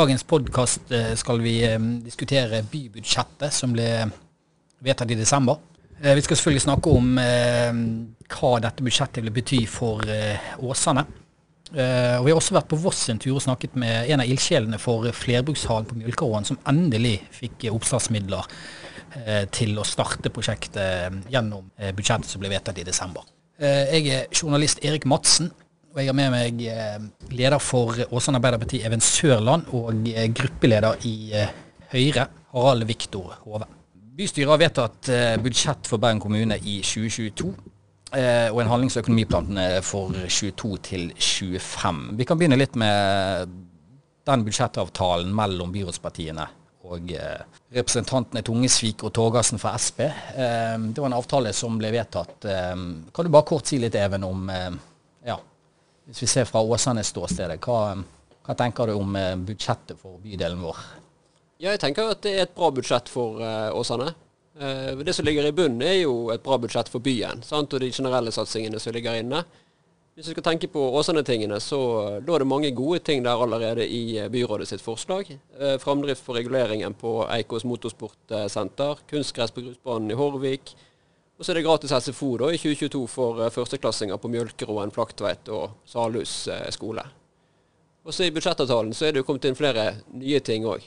dagens podkast skal vi diskutere bybudsjettet som ble vedtatt i desember. Vi skal selvfølgelig snakke om hva dette budsjettet vil bety for Åsane. Og Vi har også vært på Voss en tur og snakket med en av ildsjelene for flerbrukshallen på Mjølkeråen, som endelig fikk oppstartsmidler til å starte prosjektet gjennom budsjettet som ble vedtatt i desember. Jeg er journalist Erik Madsen. Og jeg har med meg eh, leder for Åsane Arbeiderparti, Even Sørland, og eh, gruppeleder i eh, Høyre, Harald Viktor Hove. Bystyret har vedtatt budsjett for Bergen kommune i 2022 og en handlings- og økonomiplan for 22 til 25. Vi kan begynne litt med den budsjettavtalen mellom byrådspartiene og representantene Tungesvik og Torgersen fra Sp. Det var en avtale som ble vedtatt. Kan du bare kort si litt, Even, om hvis vi ser fra Åsanes ståsted, hva, hva, tenker du om eh, budsjettet for bydelen vår? Ja, jeg tenker at det er et bra budsjett for uh, Åsane. Uh, det som ligger i bunnen er jo et bra budsjett for byen, sant? og de generelle satsingene som ligger inne. Hvis vi skal tenke på Åsane-tingene, så lå det mange gode ting der allerede i byrådet sitt forslag. Eh, framdrift for reguleringen på Eikås motorsportsenter, kunstgress på grusbanen i Horvik, og så er det gratis SFO da, i 2022 for uh, førsteklassinger på Mjølkeroen, Flaktveit og Salhus uh, skole. Og så I budsjettavtalen så er det jo kommet inn flere nye ting òg.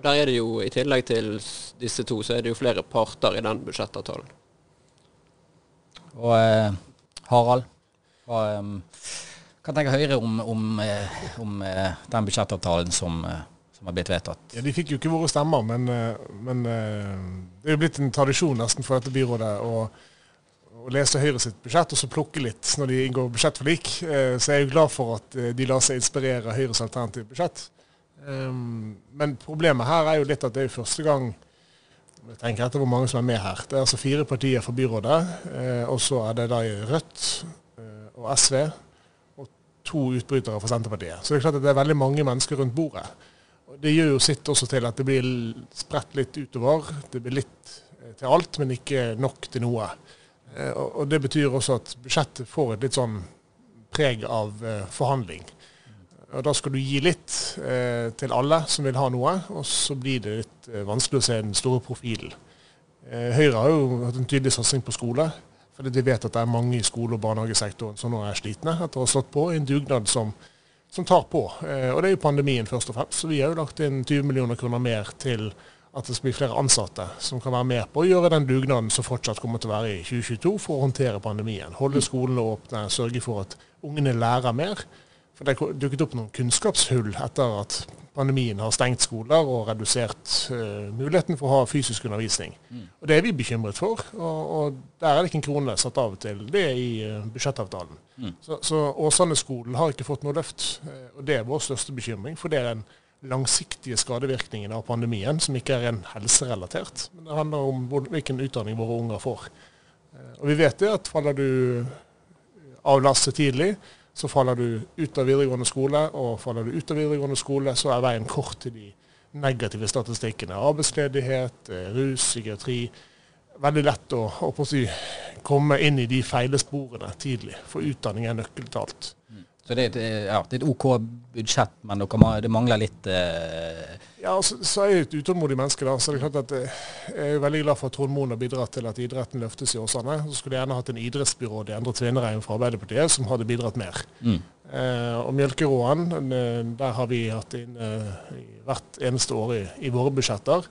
Der er det jo, I tillegg til disse to, så er det jo flere parter i den budsjettavtalen. Og eh, Harald, hva, eh, hva tenker Høyre om, om, eh, om eh, den budsjettavtalen som som har blitt vedtatt? Ja, De fikk jo ikke våre stemmer, men, eh, men eh, det er jo blitt en tradisjon nesten for dette byrådet å, å lese Høyre sitt budsjett og så plukke litt når de inngår budsjettforlik. Eh, så jeg er jo glad for at de lar seg inspirere av Høyres alternative budsjett. Men problemet her er jo litt at det er første gang jeg tenker etter hvor mange som er med her. Det er altså fire partier fra byrådet, og så er det da Rødt og SV og to utbrytere fra Senterpartiet. Så det er klart at det er veldig mange mennesker rundt bordet. Det gjør jo sitt også til at det blir spredt litt utover. Det blir litt eh, til alt, men ikke nok til noe. Eh, og Det betyr også at budsjettet får et litt sånn preg av eh, forhandling. Og Da skal du gi litt til alle som vil ha noe, og så blir det litt vanskelig å se den store profilen. Høyre har jo hatt en tydelig satsing på skole. Fordi de vet at det er mange i skole- og barnehagesektoren som nå er slitne etter å ha stått på i en dugnad som som tar på. Eh, og det er jo pandemien først og fremst. Så vi har jo lagt inn 20 millioner kroner mer til at det skal bli flere ansatte som kan være med på å gjøre den dugnaden som fortsatt kommer til å være i 2022 for å håndtere pandemien. Holde skolene åpne, sørge for at ungene lærer mer. Det dukket opp noen kunnskapshull etter at pandemien har stengt skoler og redusert uh, muligheten for å ha fysisk undervisning. Mm. Og Det er vi bekymret for, og, og, der er det ikke en krone satt av til det i uh, budsjettavtalen. Mm. Så, så Åsane-skolen har ikke fått noe løft, uh, og det er vår største bekymring. For det er den langsiktige skadevirkningen av pandemien, som ikke er en helserelatert. Men det handler om hvilken utdanning våre unger får. Og vi vet det at faller du av lasset tidlig, så faller du ut av videregående skole, og faller du ut av videregående skole, så er veien kort til de negative statistikkene. Arbeidsledighet, eh, rus, psykiatri. Veldig lett å, å komme inn i de feile sporene tidlig, for utdanning er nøkkelen til alt. Mm. Så det er, et, ja, det er et OK budsjett, men det mangler litt eh... Ja, så, så er jeg et utålmodig menneske. da, så det er klart at eh, Jeg er veldig glad for at Trond Moen har bidratt til at idretten løftes i Åsane. Så skulle jeg gjerne hatt en idrettsbyråd i Endre Tvinnereim fra Arbeiderpartiet som hadde bidratt mer. Mm. Eh, og Mjølkeråen, eh, der har vi hatt inn eh, hvert eneste år i, i våre budsjetter.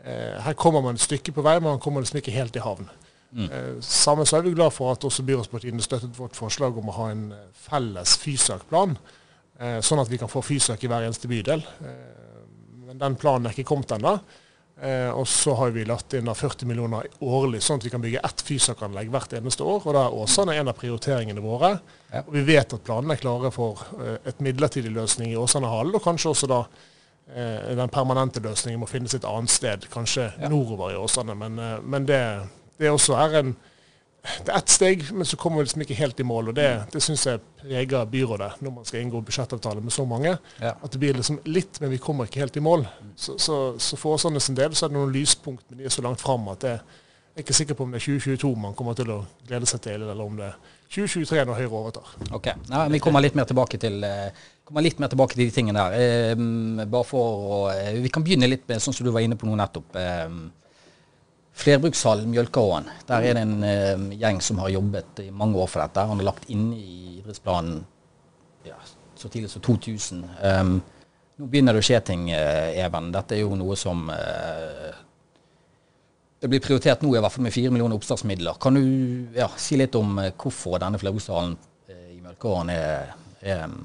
Eh, her kommer man et stykke på vei, men man kommer liksom ikke helt i havn. Mm. Eh, samme så er vi glad for at også byrådspartiene støttet vårt forslag om å ha en felles Fysak-plan, eh, sånn at vi kan få Fysak i hver eneste bydel. Men den planen er ikke kommet ennå. og så har vi lagt inn 40 millioner årlig, sånn at vi kan bygge ett Fysak-anlegg hvert eneste år. og Da er Åsane en av prioriteringene våre. Ja. Og Vi vet at planene er klare for et midlertidig løsning i Åsanehallen, og kanskje også da den permanente løsningen må finnes et annet sted, kanskje ja. nordover i Åsane. Men, men det, det også er en det er ett steg, men så kommer vi liksom ikke helt i mål. og Det, det syns jeg preger byrådet når man skal inngå budsjettavtale med så mange. Ja. At det blir liksom litt, men vi kommer ikke helt i mål. Så, så, så for Åsanes del så er det noen lyspunkt, men de er så langt fram at det, Jeg er ikke sikker på om det er 2022 man kommer til å glede seg til, eller om det er 2023 når Høyre overtar. Ok, ja, Vi kommer litt mer tilbake til, eh, kommer litt mer tilbake til de tingene der. Eh, bare for å, eh, Vi kan begynne litt med sånn som du var inne på nå nettopp. Eh, Flerbrukshall Mjølkeråen. Der er det en eh, gjeng som har jobbet i mange år for dette. Han har lagt inn i idrettsplanen ja, så tidlig som 2000. Um, nå begynner det å skje ting, eh, Even. Dette er jo noe som eh, det blir prioritert nå, i hvert fall med fire millioner oppstartsmidler. Kan du ja, si litt om eh, hvorfor denne flerbrukshallen eh, i Mjølkeråen er, er,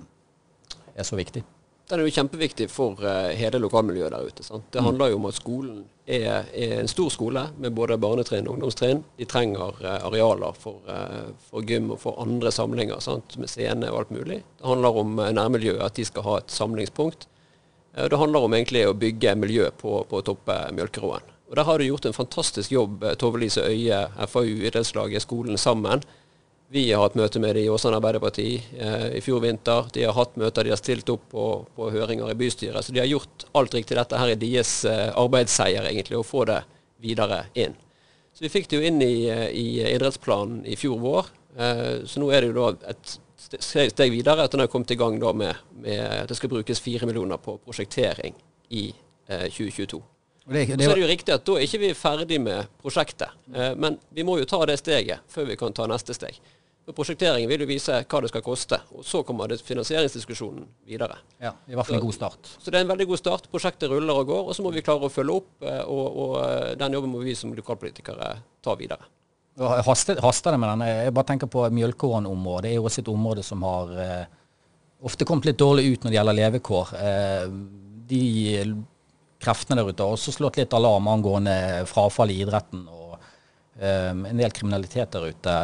er, så viktig? Den er jo kjempeviktig for uh, hele lokalmiljøet der ute. Sant? Det mm. handler jo om at skolen er, er, en stor skole med både barnetrinn og ungdomstrinn. De trenger uh, arealer for, uh, for, gym og for andre samlinger, sant? med scene og alt mulig. Det handler om nærmiljøet, at de skal ha et samlingspunkt. Det handler om egentlig å bygge miljø på, på toppe Mjølkeråen. Og Der har du gjort en fantastisk jobb, eh, Tove Lise Øie, FAU, idrettslaget, skolen sammen. Vi har hatt møte med de i Åsane Arbeiderparti eh, i fjor vinter. De har hatt møter, de har stilt opp på, på, høringer i bystyret. Så de har gjort alt riktig. Dette her er deres eh, arbeidsseier, egentlig, å få det videre inn. Så vi fikk det jo inn i, eh, i idrettsplanen i fjor vår. Eh, så nå er det jo da et steg videre at den har kommet i gang da med, med at det skal brukes fire millioner på prosjektering i 2022. Eh, det, det, så er det jo riktig at da er ikke vi ferdig med prosjektet. Eh, men vi må jo ta det steget før vi kan ta neste steg. Prosjekteringen vil jo vise hva det skal koste, og så kommer det finansieringsdiskusjonen videre. Ja, i hvert fall en god start. Så det er en veldig god start. Prosjektet ruller og går, og så må vi klare å følge opp. Eh, og, og eh, den jobben må vi som lokalpolitikere ta videre. Haster, haster det med denne? Jeg bare tenker på Mjølkeråen-området. Det er jo også et område som har eh, ofte kommet litt dårlig ut når det gjelder levekår. Eh, de kreftene der ute. har også slått litt alarm angående frafall i idretten og eh, en del kriminalitet der ute.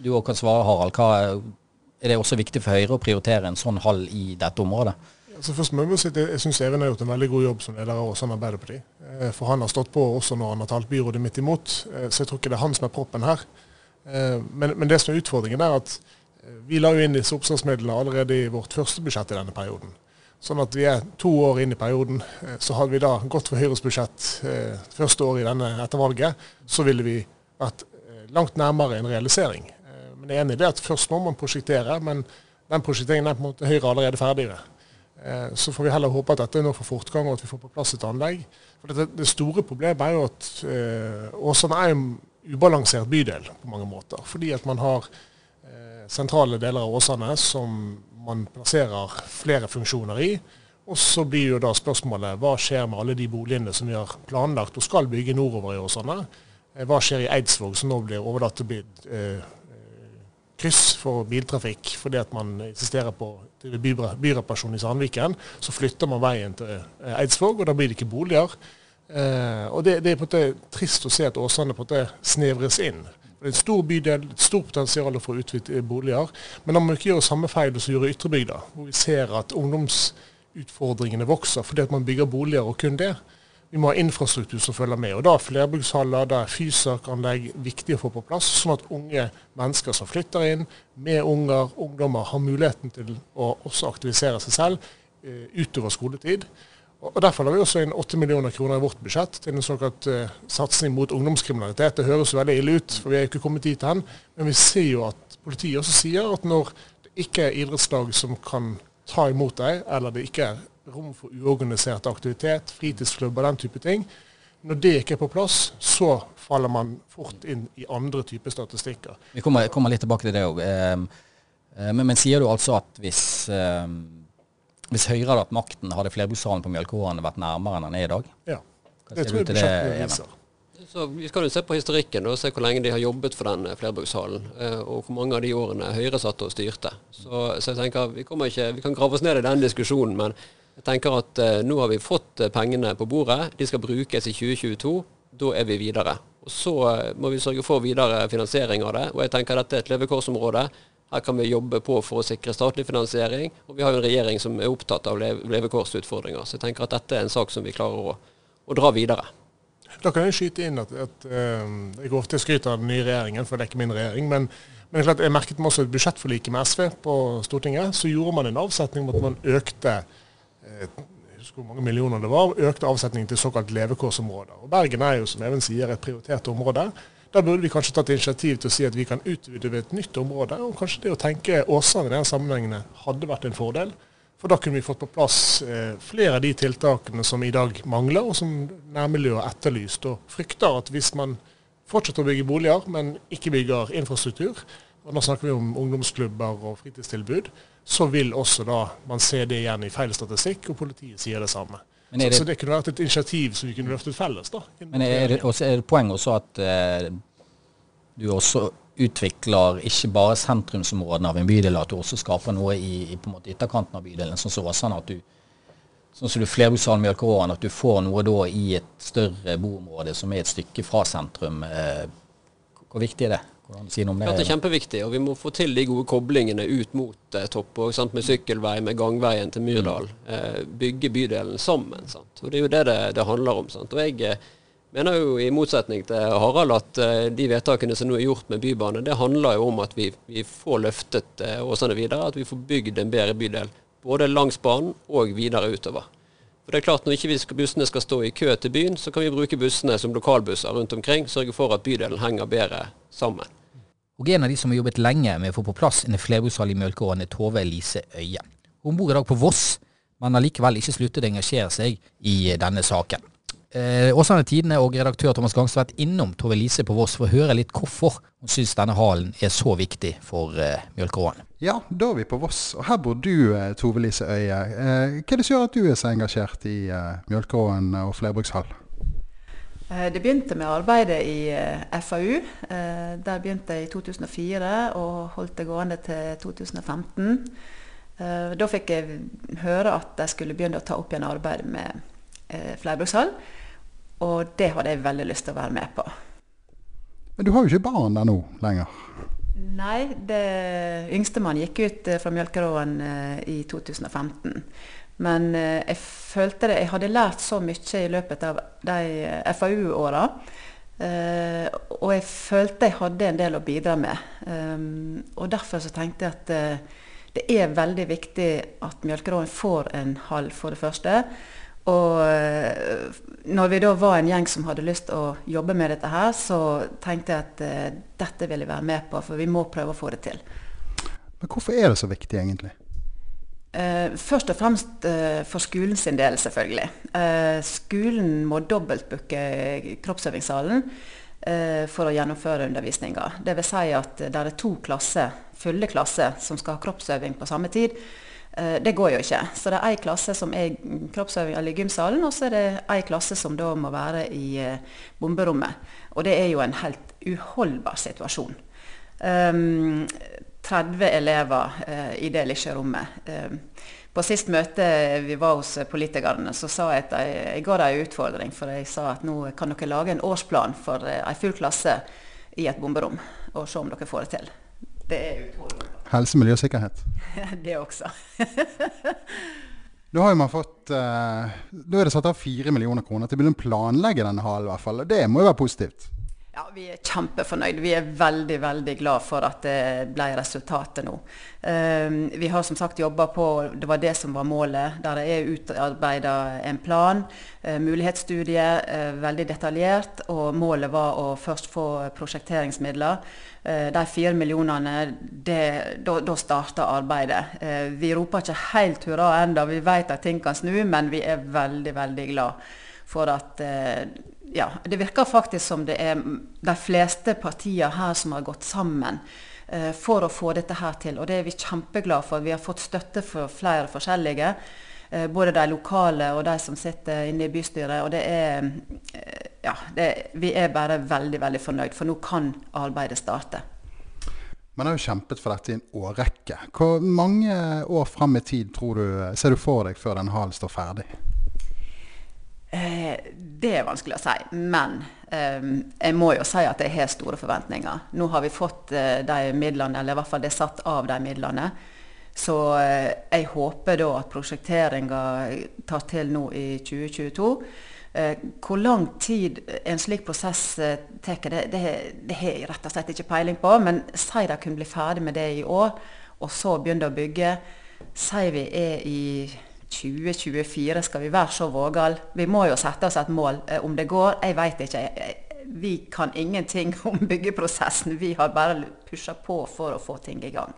Du òg kan svare, Harald. Hva, er det også viktig for Høyre å prioritere en sånn hall i dette området? Altså først må Jeg si jeg syns Even har gjort en veldig god jobb som leder av Åsane Arbeiderparti. Eh, for han har stått på også når han har talt byrådet midt imot, eh, så jeg tror ikke det er han som er proppen her. Eh, men, men det som er utfordringen, er at vi la jo inn disse oppstartsmidlene allerede i vårt første budsjett i denne perioden. Sånn at vi er to år inn i perioden. Så hadde vi da gått for Høyres budsjett første år i denne etter valget, så ville vi vært langt nærmere en realisering. Eh, men jeg er enig i det at først må man prosjektere, men den prosjekteringen er på en måte Høyre allerede ferdigere. med. så får vi heller håpe at dette nå får fortgang, og at vi får på plass et anlegg. For det, det store problemet er jo at eh, Åsane er en ubalansert bydel på mange måter. Fordi at man har sentrale deler av Åsane som man plasserer flere funksjoner i. Og så blir jo da spørsmålet hva skjer med alle de boligene som vi har planlagt og skal bygge nordover i Åsane. Eh, hva skjer i Eidsvåg, som nå blir overlatt til eh, kryss for biltrafikk fordi at man insisterer på byreparasjon i Sandviken. Så flytter man veien til eh, Eidsvåg, og da blir det ikke boliger. Eh, og det, det, er på en måte trist å se at Åsane på en måte snevres inn. Det er en stor bydel, et stort potensial for å utvide boliger. Men da må vi ikke gjøre samme feil som gjøre Ytrebygda, hvor vi ser at ungdomsutfordringene vokser fordi at man bygger boliger og kun det. Vi må ha infrastruktur som følger med. og Da er flerbrukshaller, da er fysakanlegg viktig å få på plass, sånn at unge mennesker som flytter inn, med unger, ungdommer, har muligheten til å også aktivisere seg selv eh, utover skoletid. Og Derfor la vi også inn 8 millioner kroner i vårt budsjett til en såkalt eh, satsing mot ungdomskriminalitet. Det høres veldig ille ut, for vi er ikke kommet dit hen. Men vi ser jo at politiet også sier at når det ikke er idrettslag som kan ta imot deg, eller det ikke er rom for uorganisert aktivitet, fritidsklubber, den type ting, når det ikke er på plass, så faller man fort inn i andre typer statistikker. Vi kommer, kommer litt tilbake til det òg. Eh, eh, men, men, sier du altså at hvis eh, hvis Høyre hadde hatt makten, hadde flerbrukshallen på Mjølkeråen vært nærmere enn den er i dag? Ja, det tror jeg budsjettet viser. Så Vi skal jo se på historikken og se hvor lenge de har jobbet for den eh, flerbrukshallen. Eh, og hvor mange av de årene Høyre satt og styrte. Så, så, jeg tenker vi, ikke, vi kan grave oss ned i den diskusjonen, men jeg tenker at eh, nå har vi fått pengene på bordet. De skal brukes i 2022. Da er vi videre. Og Så uh, må vi sørge for videre finansiering av det. Og jeg tenker dette er et levekårsområde her kan vi jobbe på for å sikre statlig finansiering. Og vi har jo en regjering som er opptatt av levekårsutfordringer. Så jeg tenker at dette er en sak som vi klarer å, å dra videre. Da kan jeg skyte inn at, at uh, jeg går ofte skryter av den nye regjeringen, for det er ikke min regjering. Men, men klart, jeg merket meg også et budsjettforlik med SV på Stortinget. Så gjorde man en avsetning om at man økte uh, husker hvor mange millioner det var, økte avsetningen til såkalt levekårsområder. Og Bergen er jo, som Even sier, et prioritert område. Da burde vi kanskje tatt initiativ til å si at vi kan utvide ved et nytt område. Og kanskje det å tenke Åsane i den sammenhengen hadde vært en fordel. For da kunne vi fått på plass eh, flere av de tiltakene som i dag mangler, og som nærmiljøet har etterlyst. Og frykter at hvis man fortsetter å bygge boliger, men ikke bygger infrastruktur, og nå snakker vi om ungdomsklubber og fritidstilbud, så vil også da man se det igjen i feil statistikk, og politiet sier det samme. Det så, det kunne vært et initiativ som vi kunne løftet felles. da. Men er det, også, er det poeng også at eh, du også utvikler ikke bare sentrumsområdene av en bydel, at du også skaper noe i, i på en måte ytterkanten av bydelen, sånn som Åsane. at du Sånn som du flerbrukshallen Mjølkeråen, at du får noe da i et større boområde som er et stykke fra sentrum. Eh, hvor viktig er det? Si det? det er kjempeviktig, og vi må få til de gode koblingene ut mot eh, topp. Med sykkelvei, med gangveien til Myrdal. Eh, bygge bydelen sammen. Sant? Og Det er jo det det, det handler om. Sant? Og Jeg eh, mener jo i motsetning til Harald at eh, de vedtakene som nå er gjort med Bybane, det handler jo om at vi, vi får løftet eh, Åsane videre. At vi får bygd en bedre bydel. Både langs banen og videre utover. For det er klart Når ikke bussene skal stå i kø til byen, så kan vi bruke bussene som lokalbusser rundt omkring. Sørge for at bydelen henger bedre sammen. Og En av de som har jobbet lenge med å få på plass en flerbrukshall i Mjølkeråen, er Tove Elise Øie. Hun bor i dag på Voss, men har likevel ikke sluttet å engasjere seg i denne saken. Eh, Åsane Tidende og redaktør Thomas Gangstad har vært innom Tove Elise på Voss for å høre litt hvorfor hun syns denne hallen er så viktig for eh, Mjølkeråen. Ja, da er vi på Voss, og her bor du, eh, Tove Elise Øie. Eh, hva er det som gjør at du er så engasjert i eh, Mjølkeråen og flerbrukshall? Eh, det begynte med arbeidet i eh, FAU. Eh, der begynte jeg i 2004 og holdt det gående til 2015. Da fikk jeg høre at jeg skulle begynne å ta opp igjen arbeidet med flerbrukshall. Og det hadde jeg veldig lyst til å være med på. Men du har jo ikke barn der nå lenger? Nei, det yngstemann gikk ut fra Mjølkeråen i 2015. Men eh, jeg følte det, jeg hadde lært så mye i løpet av de eh, FAU-åra. Eh, og jeg følte jeg hadde en del å bidra med. Og derfor så tenkte jeg at det er veldig viktig at Mjølkeråen får en hall, for det første. Og når vi da var en gjeng som hadde lyst til å jobbe med dette her, så tenkte jeg at dette vil jeg være med på, for vi må prøve å få det til. Men hvorfor er det så viktig, egentlig? Uh, først og fremst uh, for skolen sin del, selvfølgelig. Uh, skolen må dobbeltbooke kroppsøvingssalen for å gjennomføre undervisninga. Dvs. Si at det er to klasser, fulle klasser som skal ha kroppsøving på samme tid. det går jo ikke. Så det er ei klasse som er kroppsøving eller gymsalen, og så er det ei klasse som da må være i bomberommet. Og det er jo en helt uholdbar situasjon. Um, 30 elever eh, i det lille rommet. Eh, på sist møte vi var hos politikerne, så sa jeg at jeg, jeg ga dem en utfordring. For jeg sa at nå kan dere lage en årsplan for eh, en full klasse i et bomberom. Og se om dere får det til. Det er utfordrende. Helse, miljø og sikkerhet? det også. Da har man fått, da er det satt av fire millioner kroner til å begynne å planlegge denne halen, i hvert fall. Det må jo være positivt? Ja, Vi er kjempefornøyd. Vi er veldig veldig glad for at det ble resultatet nå. Um, vi har som sagt jobba på Det var det som var målet. Der det er utarbeida en plan. Uh, mulighetsstudie, uh, veldig detaljert. Og målet var å først få prosjekteringsmidler. Uh, de fire millionene, da starta arbeidet. vi roper ikke helt hurra ennå. Vi vet at ting kan snu, men vi er veldig, veldig glad for at ja, det virker faktisk som det er de fleste partier her som har gått sammen eh, for å få dette her til. Og det er vi kjempeglade for. Vi har fått støtte for flere forskjellige. Eh, både de lokale og de som sitter inne i bystyret. Og det er eh, Ja, det, vi er bare veldig, veldig fornøyd, for nå kan arbeidet starte. Man har jo kjempet for dette i en årrekke. Hvor mange år fram i tid tror du, ser du for deg før den halen står ferdig? Eh, det er vanskelig å si. Men eh, jeg må jo si at jeg har store forventninger. Nå har vi fått eh, de midlene, eller i hvert fall det er satt av de midlene. Så eh, jeg håper da at prosjekteringa tar til nå i 2022. Eh, hvor lang tid en slik prosess tar, det, det, det, har jeg rett og slett ikke peiling på. Men si de kunne bli ferdig med det i år, og så begynne å bygge. Si vi er i 2024 skal vi være så vågale. Vi må jo sette oss et mål. Eh, om det går, jeg veit ikke. Vi kan ingenting om byggeprosessen. Vi har bare pusha på for å få ting i gang.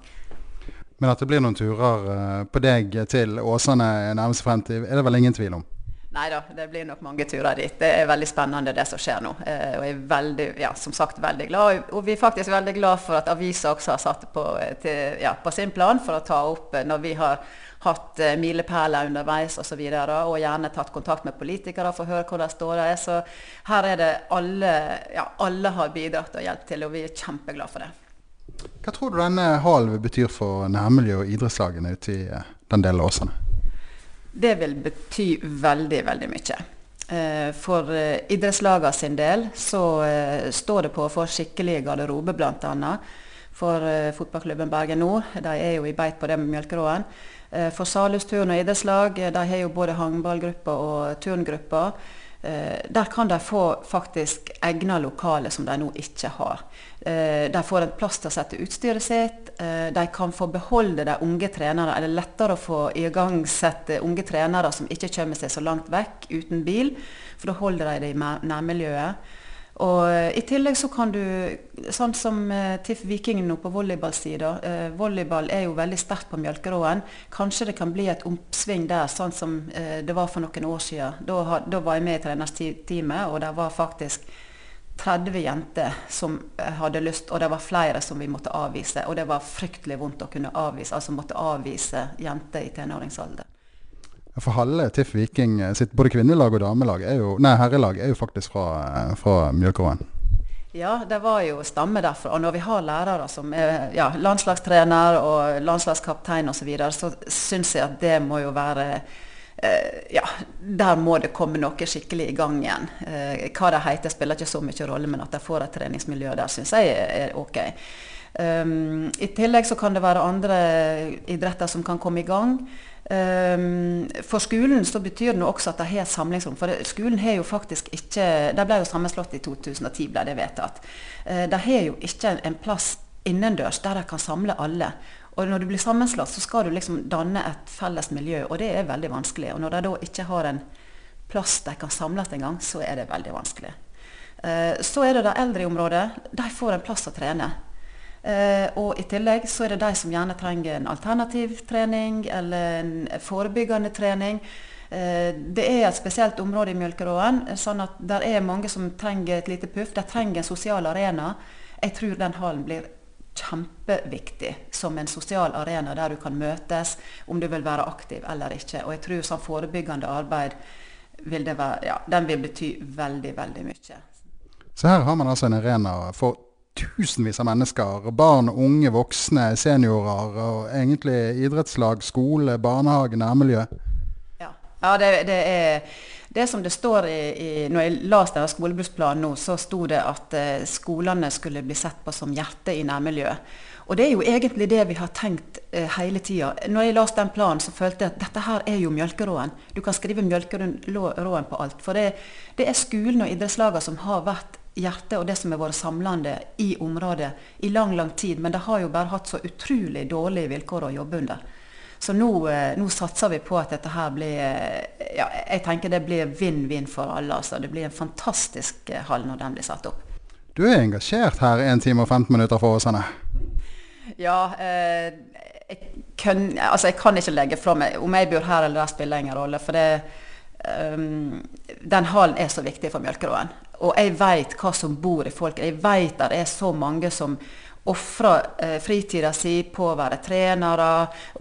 Men at det blir noen turer eh, på deg til Åsane nærmeste fremtid, er det vel ingen tvil om? Nei da, det blir nok mange turer dit. Det er veldig spennende det som skjer nå. Eh, og jeg er veldig, ja, som sagt veldig glad. Og vi er faktisk veldig glad for at avisa også har satt på, til, ja, på sin plan for å ta opp når vi har hatt uh, milepæler underveis osv. Og, så og gjerne tatt kontakt med politikere for å høre hvordan det står er. Så her er det alle, ja, alle har bidratt og hjulpet til, og vi er kjempeglade for det. Hva tror du denne hallen betyr for nærmiljøet og idrettslagene ute i uh, den delen av Åsane? Det vil bety veldig, veldig mye. Eh, for idrettslagene sin del så står det på å få skikkelig garderobe, bl.a. For fotballklubben Bergen Nord. De er jo i beit på det med Mjølkeråen. Eh, for Salhus turn- og idrettslag eh, de har jo både håndballgrupper og turngrupper. Eh, der kan de få faktisk egna lokale som de nå ikke har. De får en plass til å sette utstyret sitt. De kan få beholde de unge trenere. Er lettere å få igangsette unge trenere som ikke kommer seg så langt vekk uten bil? For da holder de det i nærmiljøet. Og eh, I tillegg så kan du, sånn som uh, TIFF Viking nå på volleyballsida eh, Volleyball er jo veldig sterkt på Mjølkeråen. Kanskje det kan bli et oppsving der, sånn som eh, det var for noen år siden. Da, da var jeg med i trenerteamet, og det var faktisk 30 jenter som hadde lyst, og det var flere som vi måtte avvise. Og det var fryktelig vondt å kunne avvise, altså måtte avvise jenter i tenåringsalder. For halve TIFF Viking eh, sitt både kvinnelag og damelag, er jo, nei herrelag, er jo faktisk fra, eh, fra Mjølkeråen. Ja, det var jo stamme derfra. Og når vi har lærere som er ja, landslagstrener og landslagskaptein osv., så, videre, så syns jeg at det må jo være eh, ja, der må det komme noe skikkelig i gang igjen. Eh, hva det heter spiller ikke så mye rolle, men at de får et treningsmiljø der, syns jeg er ok. Um, I tillegg så kan det være andre idretter som kan komme i gang. Um, for skolen så betyr det nå også at de har samlingsrom. For skolen har jo faktisk ikke De ble jo sammenslått i 2010, ble det vedtatt. Uh, de har jo ikke en plass innendørs der de kan samle alle. Og når du blir sammenslått, så skal du liksom danne et felles miljø, og det er veldig vanskelig. Og når de da ikke har en plass de kan samles engang, så er det veldig vanskelig. Uh, så er det det eldre i området. De får en plass å trene. Eh, og i tillegg så er det de som gjerne trenger en alternativ trening eller en forebyggende trening. Eh, det er et spesielt område i Mjølkeråen, sånn at det er mange som trenger et lite puff. De trenger en sosial arena. Jeg tror den hallen blir kjempeviktig som en sosial arena der du kan møtes, om du vil være aktiv eller ikke. Og jeg tror sånn forebyggende arbeid vil være, ja, den vil bety veldig, veldig mye. Så her har man altså en arena for tusenvis av mennesker. Barn, unge, voksne, seniorer. Og egentlig idrettslag, skole, barnehage, nærmiljø. Ja, ja det, det, er det som det står i, i Når jeg leste skolebruksplanen nå, så sto det at uh, skolene skulle bli sett på som hjertet i nærmiljøet. Og det er jo egentlig det vi har tenkt eh, hele tida. Når jeg leste den planen, så følte jeg at dette her er jo Mjølkeråen. Du kan skrive Mjølkeråen på alt. For det, det er skolen og idrettslagene som har vært hjertet og det som har vært samlende i området i lang, lang tid. Men det har jo bare hatt så utrolig dårlige vilkår å jobbe under. Så nå, eh, nå satser vi på at dette her blir eh, ja, Jeg tenker det blir vinn-vinn for alle. Altså. Det blir en fantastisk eh, hall når den blir satt opp. Du er engasjert her 1 time og 15 minutter for Åsane? Ja. Eh, jeg, kan, altså jeg kan ikke legge fra meg Om jeg bor her eller der, spiller ingen rolle. For det, um, den hallen er så viktig for Mjølkeråen. Og jeg veit hva som bor i folk. Jeg veit det er så mange som ofrer eh, fritida si på å være trenere,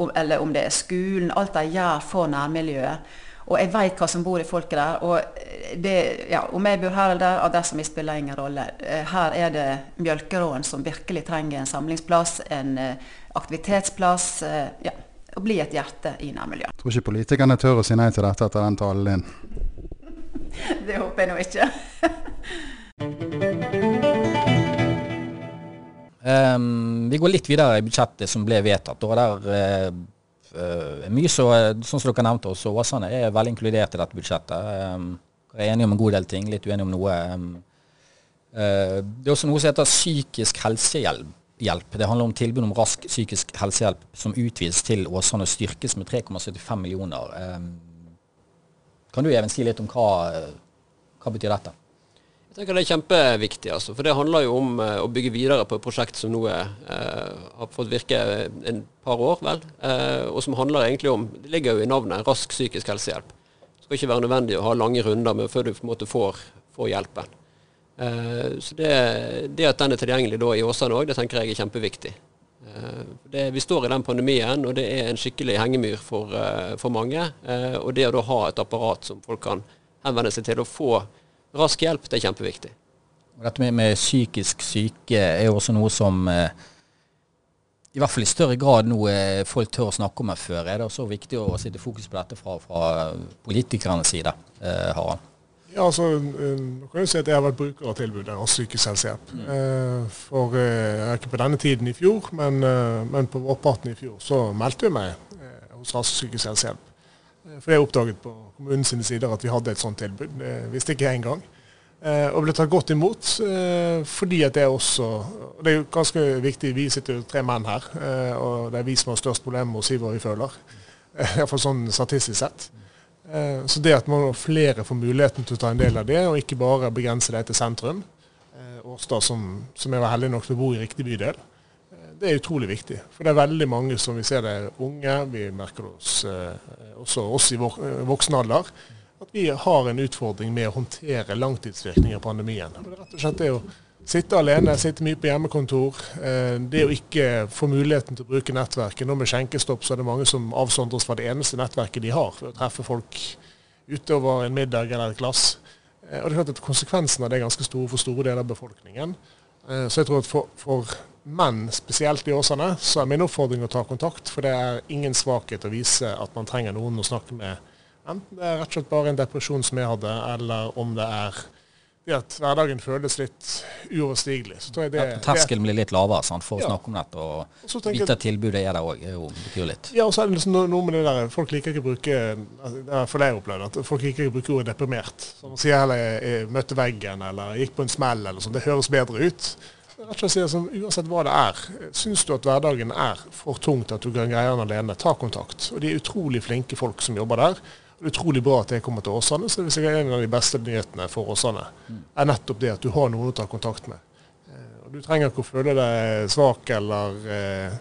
om, eller om det er skolen. Alt de gjør for nærmiljøet. Og jeg veit hva som bor i folket der. Og eh, det, ja, om jeg bor her eller der, adressa mi spiller ingen rolle. Eh, her er det Mjølkeråen som virkelig trenger en samlingsplass, en eh, aktivitetsplass. Ja, å bli et hjerte i nærmiljøet. Tror ikke politikerne tør å si nei til dette etter den talen din. det håper jeg nå ikke. um, vi går litt videre i budsjettet som ble vedtatt. og der uh, mye så, sånn som dere nevnte også, Åsane er veldig inkludert i dette budsjettet. Um, er enige om en god del ting, litt uenige om noe. Um, uh, det er også noe som heter psykisk helsehjelp Hjelp. Det handler om tilbud om rask psykisk helsehjelp som utvides til Åsane og styrkes med 3,75 millioner. Um, kan du Even si litt om hva, hva betyr dette? Jeg tenker Det er kjempeviktig. altså, for Det handler jo om uh, å bygge videre på et prosjekt som nå uh, har fått virke en par år, vel. Eh, og som handler egentlig om Det ligger jo i navnet rask psykisk helsehjelp. Det skal ikke være nødvendig å ha lange runder med før du på en måte får, får hjelpen. så det, det, at den er tilgjengelig da i Åsane òg, det tenker jeg er kjempeviktig. Det, vi står i den pandemien, og det er en skikkelig hengemyr for, for mange. og det å da ha et apparat som folk kan henvende seg til og få rask hjelp, det er kjempeviktig. Dette med, med, psykisk syke er jo også noe som eh, i hvert fall i større grad nå eh, folk tør å snakke om enn før. Er det også viktig å sette fokus på dette fra, fra politikernes side, eh, Harald? Ja, altså, nå kan jeg si at jeg har vært bruker av tilbudet av psykisk helsehjelp. Mm. Eh, for eh, ikke på denne tiden i fjor, men, eh, men på vårparten i fjor så meldte jeg meg hos Rask psykisk helsehjelp. For jeg oppdaget på kommunens sider at vi hadde et sånt tilbud. Det visste ikke jeg engang. Eh, og ble tatt godt imot eh, fordi at det er også og Det er jo ganske viktig, vi sitter jo tre menn her, eh, og det er vi som har størst problemer med å si hva vi føler. Iallfall sånn statistisk sett. Så det at man flere får muligheten til å ta en del av det, og ikke bare begrense det til sentrum. Årstad, som, som jeg var heldig nok til å bo i riktig bydel, det er utrolig viktig. For det er veldig mange som vi ser det er unge, vi merker det eh, også oss i eh, voksen alder, at vi har en utfordring med å håndtere langtidsvirkninger av pandemien. Det er rett og slett det å sitte alene, sitte mye på hjemmekontor. Eh, det å ikke få muligheten til å bruke nettverket. Nå med skjenkestopp så er det mange som avsondres fra det eneste nettverket de har, for å treffe folk utover en middag eller et glass. Og det er klart at Konsekvensen av det er ganske store for store deler av befolkningen. Så jeg tror at for, for menn, spesielt i Åsane så er min oppfordring å ta kontakt. For det er ingen svakhet å vise at man trenger noen å snakke med. Enten det er rett og slett bare en depresjon som jeg hadde, eller om det er det at hverdagen føles litt uoverstigelig. Så tror jeg det, ja, Terskelen blir litt lavere sant, for ja. å snakke om dette, og vite at tilbudet er der òg, betyr litt. Ja, og så er det liksom noe med det der Folk liker ikke å bruke altså, det for jeg opplevd, at folk liker ikke å bruke ordet deprimert. Så man sier heller jeg møtte veggen, eller gikk på en smell, eller sånn. Det høres bedre ut rett og slett som Uansett hva det er, syns du at hverdagen er for tungt at du kan greie den alene, ta kontakt. Og De er utrolig flinke folk som jobber der. Det er utrolig bra at jeg kommer til Åsane. så hvis jeg sikkert En av de beste nyhetene for Åsane er nettopp det at du har noen å ta kontakt med. Eh, og Du trenger ikke å føle deg svak eller uh,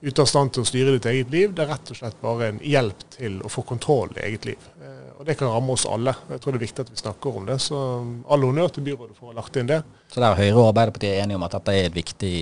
ute av stand til å styre ditt eget liv. Det er rett og slett bare en hjelp til å få kontroll i eget liv. Uh, og Det kan ramme oss alle. Jeg tror det er viktig at vi snakker om det. Så all honnør til byrådet for å ha lagt inn det. Så der Høyre og Arbeiderpartiet er enige om at dette er et viktig,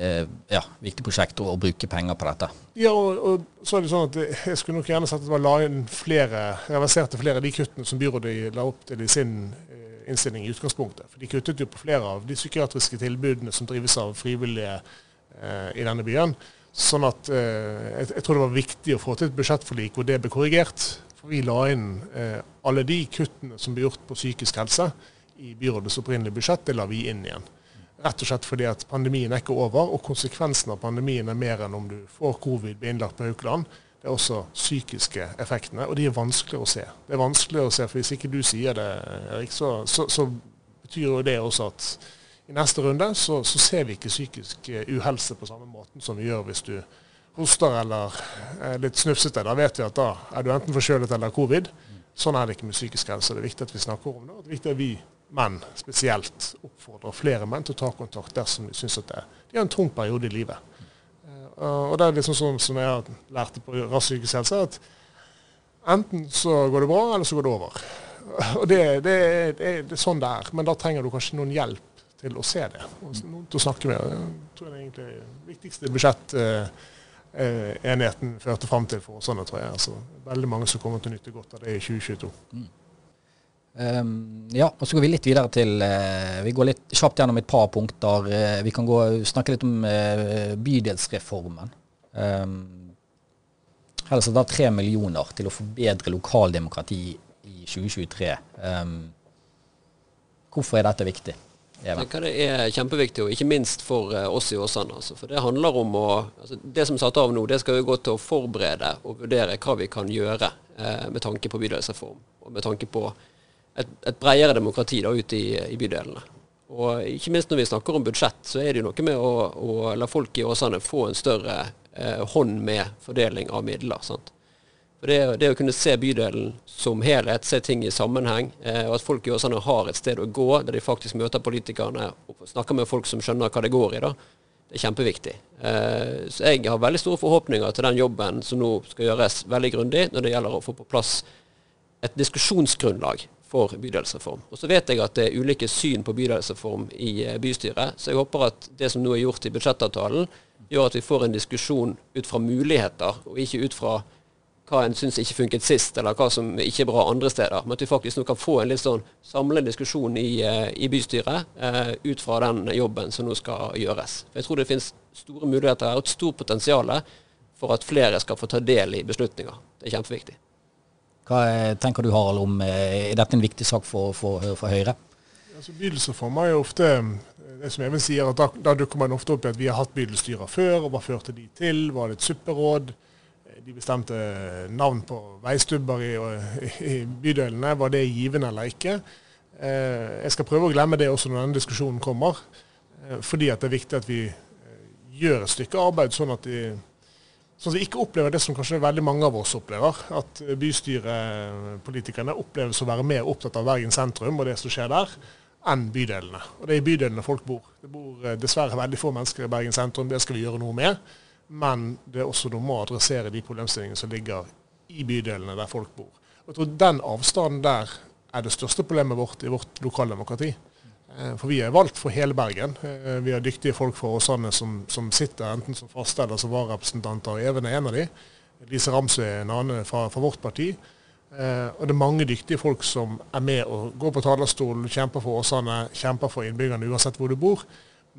eh, ja, viktig prosjekt å, å, bruke penger på dette? Ja, og, og, så er det sånn at jeg skulle nok gjerne sett at man la inn flere, reverserte flere av de kuttene som byrådet la opp til i sin eh, innstilling i utgangspunktet. For De kuttet jo på flere av de psykiatriske tilbudene som drives av frivillige eh, i denne byen. Sånn at eh, jeg, jeg, tror det var viktig å få til et budsjettforlik hvor det ble korrigert. For vi la inn eh, alle de kuttene som ble gjort på psykisk helse i byrådets opprinnelige budsjett, det la vi inn igjen. Rett og slett fordi at pandemien er ikke over, og konsekvensen av pandemien er mer enn om du får covid, blir innlagt på Haukeland. Det er også psykiske effektene, og de er vanskeligere å se. Det er vanskeligere å se, for Hvis ikke du sier det, Erik, så, så, så betyr jo det også at i neste runde så, så ser vi ikke psykisk eh, uhelse på samme måten som vi gjør hvis du hoster eller er litt snufsete, da vet vi at da er du enten forkjølet eller covid. Sånn er det ikke med psykisk helse. Det er viktig at vi snakker om det. og det er viktig at vi menn spesielt oppfordrer flere menn til å ta kontakt dersom de syns at det, de har en tung periode i livet. Uh, og det er liksom sånn som jeg lærte på Rask psykisk helse, at enten så går det bra, eller så går det over. Og det, det, det, det, er sånn det er. Men da trenger du kanskje noen hjelp til å se det. Og noen til å snakke med. Jeg tror det er egentlig det viktigste budsjett. Uh, eh, enigheten førte fram til for oss andre, tror jeg. Altså, veldig mange som kommer til å nytte godt av det i 2022. Um, ja, og så går vi litt videre til uh, Vi går litt kjapt gjennom et par punkter. Uh, vi kan gå, snakke litt om uh, bydelsreformen. Um, her er det da tre millioner til å forbedre lokaldemokrati i 2023. Um, hvorfor er dette viktig? Jeg tenker det er kjempeviktig, og ikke minst for oss i Åsane. Altså. For det handler om å altså, Det som er satt av nå, det skal jo gå til å forberede og vurdere hva vi kan gjøre med tanke på bydelsreform. Og med tanke på et, et bredere demokrati da ute i, i, bydelene. Og ikke minst når vi snakker om budsjett, så er det jo noe med å, å la folk i Åsane få en større eh, hånd med fordeling av midler. sant? Det, det, å kunne se bydelen som helhet, se ting i sammenheng, eh, og at folk i Åsane har et sted å gå der de faktisk møter politikerne og snakker med folk som skjønner hva det går i, da, det er kjempeviktig. Eh, så jeg har veldig store forhåpninger til den jobben som nå skal gjøres veldig grundig når det gjelder å få på plass et diskusjonsgrunnlag for bydelsreform. Og Så vet jeg at det er ulike syn på bydelsreform i eh, bystyret, så jeg håper at det som nå er gjort i budsjettavtalen, gjør at vi får en diskusjon ut fra muligheter, og ikke ut fra hva en syns ikke funket sist, eller hva som ikke er bra andre steder. Men at vi faktisk nå kan få en litt sånn samlende diskusjon i, eh, i bystyret eh, ut fra den jobben som nå skal gjøres. For Jeg tror det finnes store muligheter her, og et stort potensial for at flere skal få ta del i beslutninger. Det er kjempeviktig. Hva tenker du Harald om, er dette en viktig sak for, for, for Høyre? Altså, Bydelsreformer er jo ofte det som Even sier, at da, da dukker man ofte opp i at vi har hatt bydelsstyrer før, og hva førte de til? Var det et supperåd? de bestemte navn på veistubber i, i, bydelene. Var det givende eller ikke? Eh, jeg skal prøve å glemme det også når denne diskusjonen kommer. Eh, fordi det er viktig at vi eh, gjør et stykke arbeid sånn at, de, sånn at vi ikke opplever det som kanskje veldig mange av oss opplever. At bystyrepolitikerne oppleves å være mer opptatt av Bergen sentrum og det som skjer der, enn bydelene. Og det er i bydelene folk bor. Det bor dessverre veldig få mennesker i Bergen sentrum. Det skal vi gjøre noe med. Men det er også noe med å adressere de problemstillingene som ligger i bydelene der folk bor. Og jeg tror Den avstanden der er det største problemet vårt i vårt lokaldemokrati. Eh, for vi er valgt for hele Bergen. Eh, vi har dyktige folk fra Åsane som, som sitter enten som faste eller som vararepresentanter. Even er en av de. Lise Ramsøy er en annen fra, fra vårt parti. Eh, og det er mange dyktige folk som er med og går på talerstolen, kjemper for Åsane, kjemper for innbyggerne uansett hvor du bor.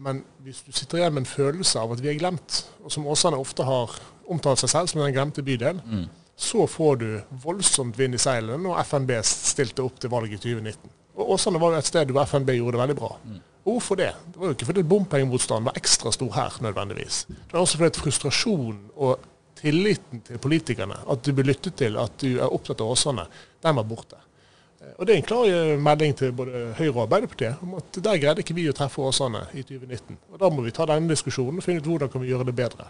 Men hvis du sitter igjen med en følelse av at vi er glemt, og som Åsane ofte har omtalt seg selv som den glemte bydelen, mm. så får du voldsomt vind i seilene når FNB stilte opp til valget i 2019. Og Åsane var jo et sted hvor FNB gjorde det veldig bra. Mm. Hvorfor det? Det var jo ikke fordi bompengemotstanden var ekstra stor her, nødvendigvis. Det var også fordi frustrasjonen og tilliten til politikerne, at du blir lyttet til, at du er opptatt av Åsane, den var borte. Og Det er en klar eh, melding til både Høyre og Arbeiderpartiet om at der greide ikke vi å treffe Åsane i 2019. Og Da må vi ta denne diskusjonen og finne ut hvordan vi kan gjøre det bedre.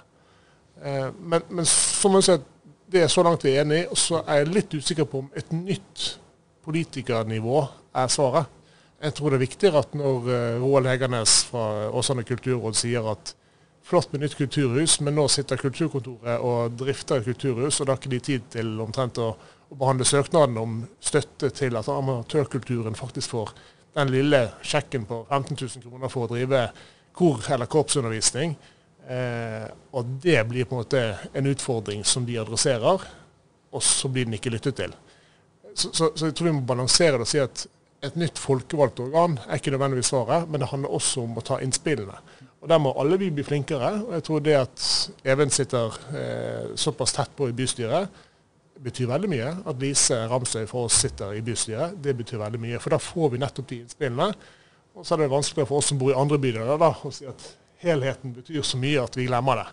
Eh, men, men som jeg sier, det er så langt vi er enige, og så er jeg litt usikker på om et nytt politikernivå er svaret. Jeg tror det er viktigere at når eh, Roald Hegernes fra Åsane kulturråd sier at flott med nytt kulturhus, men nå sitter kulturkontoret og drifter et kulturhus, og da har ikke de tid til omtrent å å behandle søknaden om støtte til at amatørkulturen faktisk får den lille sjekken på 15 000 kroner for å drive kor- eller korpsundervisning. Eh, og det blir på en måte en utfordring som de adresserer, og så blir den ikke lyttet til. Så, så, så jeg tror vi må balansere det og si at et nytt folkevalgt organ er ikke nødvendigvis svaret, men det handler også om å ta innspillene. Og Der må alle vi bli flinkere. og jeg tror det at Even sitter eh, såpass tett på i bystyret, betyr veldig mye. At Lise Ramsøy for oss sitter i bystyret, det betyr veldig mye. For da får vi nettopp de innspillene. Og så er det vanskeligere for oss som bor i andre bydeler da, å si at helheten betyr så mye at vi glemmer det.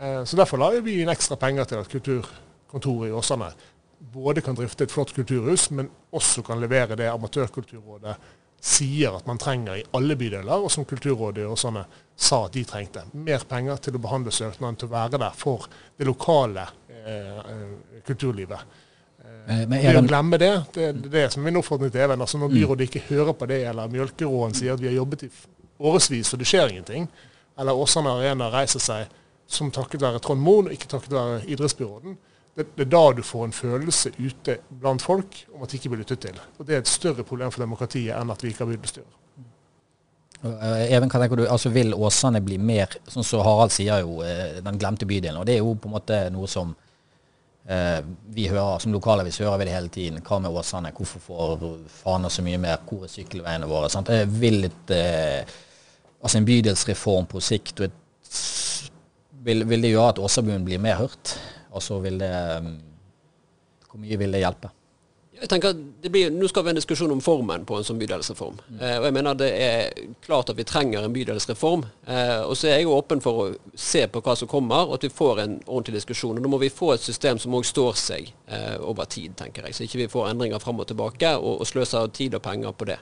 Eh, så derfor la vi inn ekstra penger til at kulturkontoret i Åsane både kan drifte et flott kulturhus, men også kan levere det Amatørkulturrådet sier at man trenger i alle bydeler, og som Kulturrådet og sånne sa at de trengte. Mer penger til å behandle søknaden, til å være der for det lokale Eh, eh, kulturlivet. Eh, det å glemme det, det er det som min oppfordring til Even. Altså når mm. byrådet ikke hører på det, eller Mjølkeråen sier at vi har jobbet i årevis og det skjer ingenting, eller Åsane Arena reiser seg som takket være Trond Moen, ikke takket være idrettsbyråden, det, er da du får en følelse ute blant folk om at de ikke blir lyttet til. Og Det er et større problem for demokratiet enn at vi ikke har bydelsstyrer. Even, hva tenker du, altså Vil Åsane bli mer, sånn som Harald sier, jo, den glemte bydelen? og Det er jo på en måte noe som Eh, vi hører, Som lokalavis hører vi det hele tiden. Hva med Åsane? Hvorfor får Fana så mye mer? Hvor er sykkelveiene våre? Sant? Vil et, eh, altså En bydelsreform på sikt vil, vil, det gjøre at Åsabuen blir mer hørt? Altså vil det Hvor mye vil det hjelpe? Jeg tenker det blir, Nå skal vi ha en diskusjon om formen på en sånn bydelsreform. Mm. Eh, og jeg mener Det er klart at vi trenger en bydelsreform. Eh, og så er jeg jo åpen for å se på hva som kommer, og at vi får en ordentlig diskusjon. Og Da må vi få et system som òg står seg eh, over tid, tenker jeg. Så ikke vi får endringer fram og tilbake og, og sløser tid og penger på det.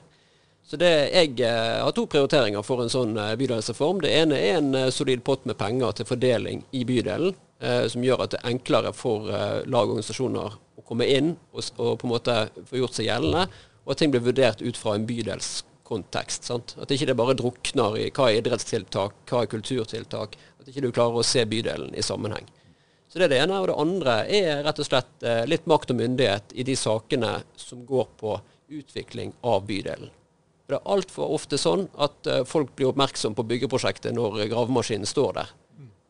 Så det, Jeg eh, har to prioriteringer for en sånn eh, bydelsreform. Det ene er en eh, solid pott med penger til fordeling i bydelen, som gjør at det er enklere for eh, lag og organisasjoner å komme inn og, og, på en måte få gjort seg gjeldende, og at ting blir vurdert ut fra en bydelskontekst. Sant? At ikke det bare drukner i hva er idrettstiltak, hva er kulturtiltak. At ikke du klarer å se bydelen i sammenheng. Så Det er det ene. Og det andre er rett og slett eh, litt makt og myndighet i de sakene som går på utvikling av bydelen. Det er altfor ofte sånn at folk blir oppmerksom på byggeprosjektet når gravemaskinen står der.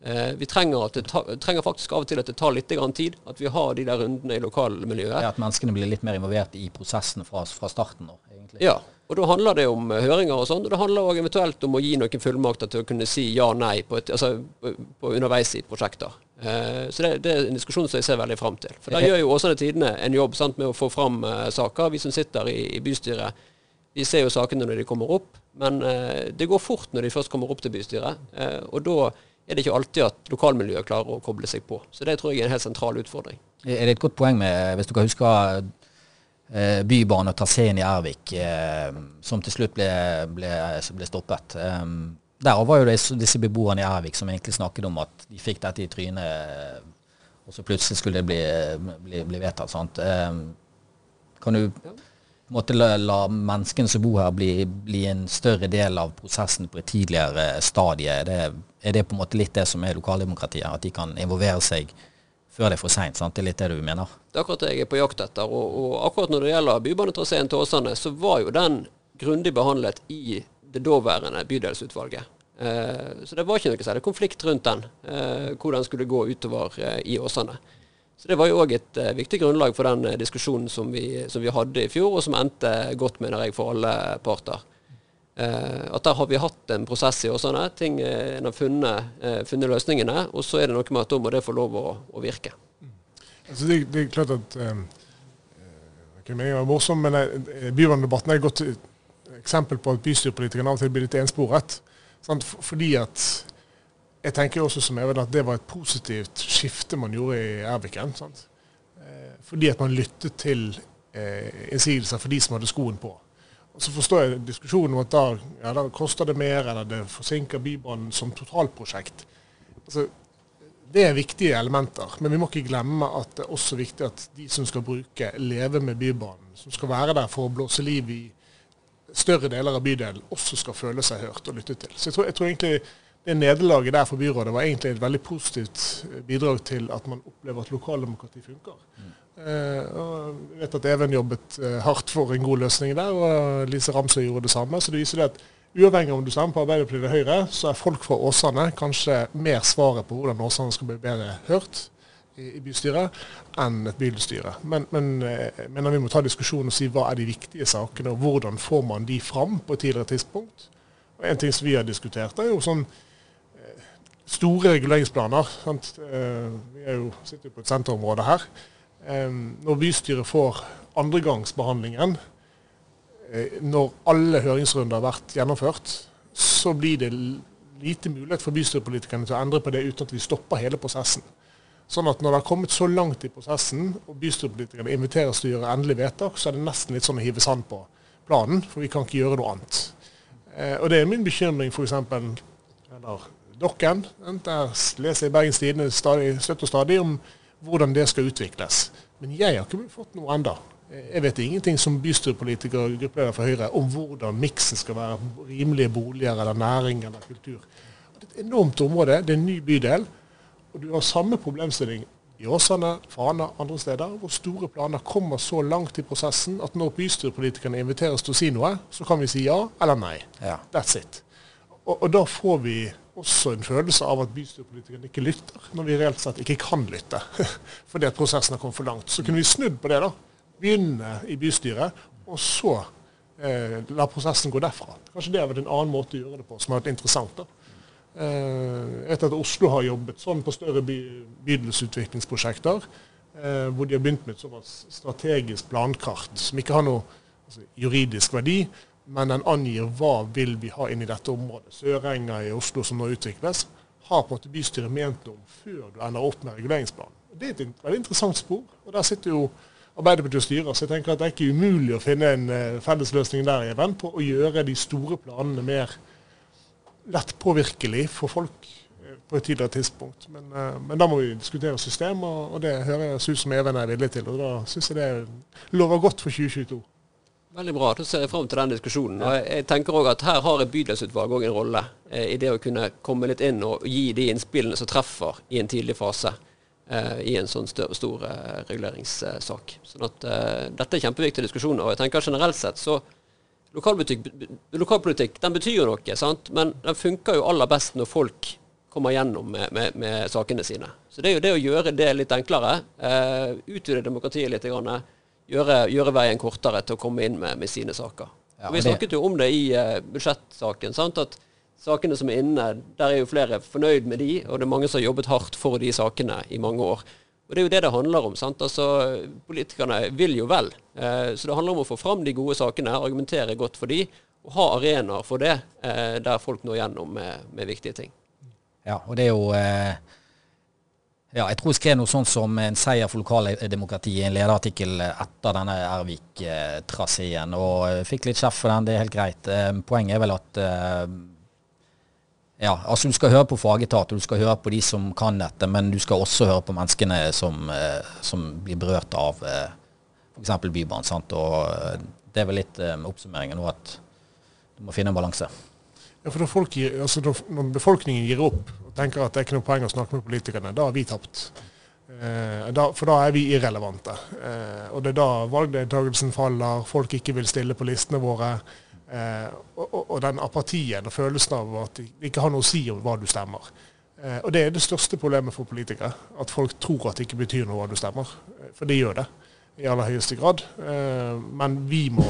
Uh, vi trenger, ta, trenger, faktisk av og til at det tar litt tid. At vi har de der rundene i lokalmiljøet. Ja, At menneskene blir litt mer involvert i prosessen fra, fra starten av, egentlig. Ja, og da handler det om uh, høringer og sånn. Og det handler også eventuelt om å gi noen fullmakter til å kunne si ja-nei på, altså, på underveis i prosjekter. så det, det, er en diskusjon som jeg ser veldig fram til. For Der gjør jo Åsane Tidene en jobb sant, med å få fram saker. Vi som sitter i, i bystyret vi ser jo sakene når de kommer opp, men eh, det går fort når de først kommer opp til bystyret. Eh, og da er det ikke alltid at lokalmiljøet klarer å koble seg på. Så det tror jeg er en helt sentral utfordring. Er det et godt poeng med, hvis du kan huske eh, Bybanen og traseen i Ervik, eh, som til slutt ble, ble, ble stoppet. Eh, der var jo disse beboerne i Ervik som egentlig snakket om at de fikk dette i trynet, og så plutselig skulle det bli, bli, bli vedtatt. sant? Kan du måtte la, la, menneskene som bor her bli, bli, en større del av prosessen på et tidligere stadie. Det, er det på en måte litt det som er lokaldemokratiet? At de kan involvere seg før det er for seint? Det er litt det du mener? Det er akkurat det jeg er på jakt etter. Og, og akkurat når det gjelder bybanetraseen til Åsane, så var jo den grundig behandlet i det daværende bydelsutvalget. Eh, så det var ikke noe særlig konflikt rundt den, eh, hvor den skulle gå utover eh, i Åsane. Så Det var jo òg et uh, viktig grunnlag for den uh, diskusjonen som vi, som vi, hadde i fjor, og som endte godt, mener jeg, for alle parter. Uh, at Der har vi hatt en prosess i Åsane. ting En har funnet, funnet, løsningene, og så er det noe med at da må det få lov å, å virke. Mm. Altså det, det, er klart at um, meningen var morsom, men Byverndebatten er et godt eksempel på at bystyrepolitikerne av og til blir litt ensporet. Sant? Fordi at jeg tenker også som Even at det var et positivt skifte man gjorde i Erviken. Sant? Eh, fordi at man lyttet til eh, innsigelser for de som hadde skoen på. Og Så forstår jeg diskusjonen om at da, ja, da koster det mer, eller det forsinker Bybanen som totalprosjekt. Altså, det er viktige elementer, men vi må ikke glemme at det er også viktig at de som skal bruke, leve med Bybanen, som skal være der for å blåse liv i større deler av bydelen, også skal føle seg hørt og lyttet til. Så jeg tror, jeg tror egentlig det nederlaget der for byrådet var egentlig et veldig positivt eh, bidrag til at man opplever at lokaldemokrati funker. Mm. Eh, og jeg vet at Even jobbet eh, hardt for en god løsning der, og Lise Ramsøy gjorde det samme. Så det viser det at uavhengig om du stemmer på Arbeiderpartiet eller Høyre, så er folk fra Åsane kanskje mer svaret på hvordan Åsane skal bli bedre hørt i, bystyret, enn et bystyre. Men, men, eh, men vi må ta diskusjonen og si hva er de viktige sakene, og hvordan får man de fram på et tidligere tidspunkt. Og En ting som vi har diskutert, er jo sånn store reguleringsplaner. Sant? Eh, vi er jo, sitter jo på et senterområde her. Eh, når bystyret får andregangsbehandlingen, eh, når alle høringsrunder har vært gjennomført, så blir det lite mulighet for bystyrepolitikerne til å endre på det uten at vi stopper hele prosessen. Sånn at når det har kommet så langt i prosessen, og bystyrepolitikerne inviteres til å gjøre endelig vedtak, så er det nesten litt sånn å hive sand på planen, for vi kan ikke gjøre noe annet. og det er min bekymring f.eks. eller Dokken. Der leser jeg Bergens Tidende støtt og stadig om hvordan det skal utvikles. Men jeg har ikke fått noe enda. Jeg vet ingenting som bystyrepolitiker og gruppeleder for Høyre om hvordan miksen skal være. Rimelige boliger eller næring eller kultur. Det er et enormt område. Det er en ny bydel. Og du har samme problemstilling i Åsane, Fana, andre steder, hvor store planer kommer så langt i prosessen at når bystyrepolitikerne inviteres til å si noe, så kan vi si ja eller nei. Ja. That's it. Og, og da får vi også en følelse av at bystyrepolitikerne ikke lytter, når vi reelt sett ikke kan lytte fordi at prosessen har kommet for langt. Så kunne vi snudd på det. da, Begynne i bystyret, og så eh, la prosessen gå derfra. Kanskje det har vært en annen måte å gjøre det på som har vært interessant. da. Eh, etter at Oslo har jobbet sånn på større by, bydelsutviklingsprosjekter, eh, hvor de har begynt med et såpass strategisk plankart som ikke har noe altså, juridisk verdi, men den angir hva vil vi ha inn i dette området. Sørenga i Oslo som nå utvikles, har på en måte bystyret ment om før du ender opp med reguleringsplanen. Det er et veldig interessant spor. og Der sitter jo Arbeiderpartiet og styrer. Så jeg tenker at det er ikke umulig å finne en uh, fellesløsning der Even, på å gjøre de store planene mer lett påvirkelig for folk uh, på et tidligere tidspunkt. Men, uh, men, da må vi diskutere system, og, og det hører jeg ut som Even er villig til. Og da syns jeg det lover godt for 2022. Veldig bra. Da ser jeg fram til den diskusjonen. Og jeg tenker også at Her har et bydelsutvalg òg en rolle eh, i det å kunne komme litt inn og gi de innspillene som treffer i en tidlig fase eh, i en sånn stør, stor eh, reguleringssak. Sånn at eh, Dette er kjempeviktige diskusjoner. og jeg tenker Generelt sett så Lokalpolitikk den betyr jo noe, sant? men den funker jo aller best når folk kommer gjennom med, med, med sakene sine. Så det er jo det å gjøre det litt enklere. Utvide demokratiet litt. Grann, gjøre, gjøre, veien kortere til å komme inn med, med sine saker. Ja, vi snakket jo om det i uh, budsjettsaken. sant, at Sakene som er inne, der er jo flere fornøyd med de, og det er mange som har jobbet hardt for de sakene i mange år. Og Det er jo det det handler om. sant, altså Politikerne vil jo vel. Eh, så det handler om å få fram de gode sakene, argumentere godt for de, og ha arenaer for det, eh, der folk når gjennom med, med, viktige ting. Ja, og det er jo ja, jeg tror jeg skrev noe sånt som en seier for lokaldemokratiet i en lederartikkel etter denne Ervik-traseen, og fikk litt kjeft for den. Det er helt greit. Eh, poenget er vel at eh, ja, altså du skal høre på fagetat, og du skal høre på de som kan dette, men du skal også høre på menneskene som, eh, som blir berørt av f.eks. Bybanen. Sant? Og det er vel litt oppsummeringen nå at du må finne en balanse. Ja, for når, folk altså når, befolkningen gir opp og tenker at det er ikke noe poeng å snakke med politikerne, da har vi tapt. Eh, da, for da er vi irrelevante. Eh, og det er da valgdeltakelsen faller, folk ikke vil stille på listene våre. Eh, og, og, og, den apatien og følelsen av at de ikke har noe å si om hva du stemmer. Eh, og det er det største problemet for politikere. At folk tror at det ikke betyr noe hva du stemmer. Eh, for det gjør det i aller høyeste grad. Eh, men vi må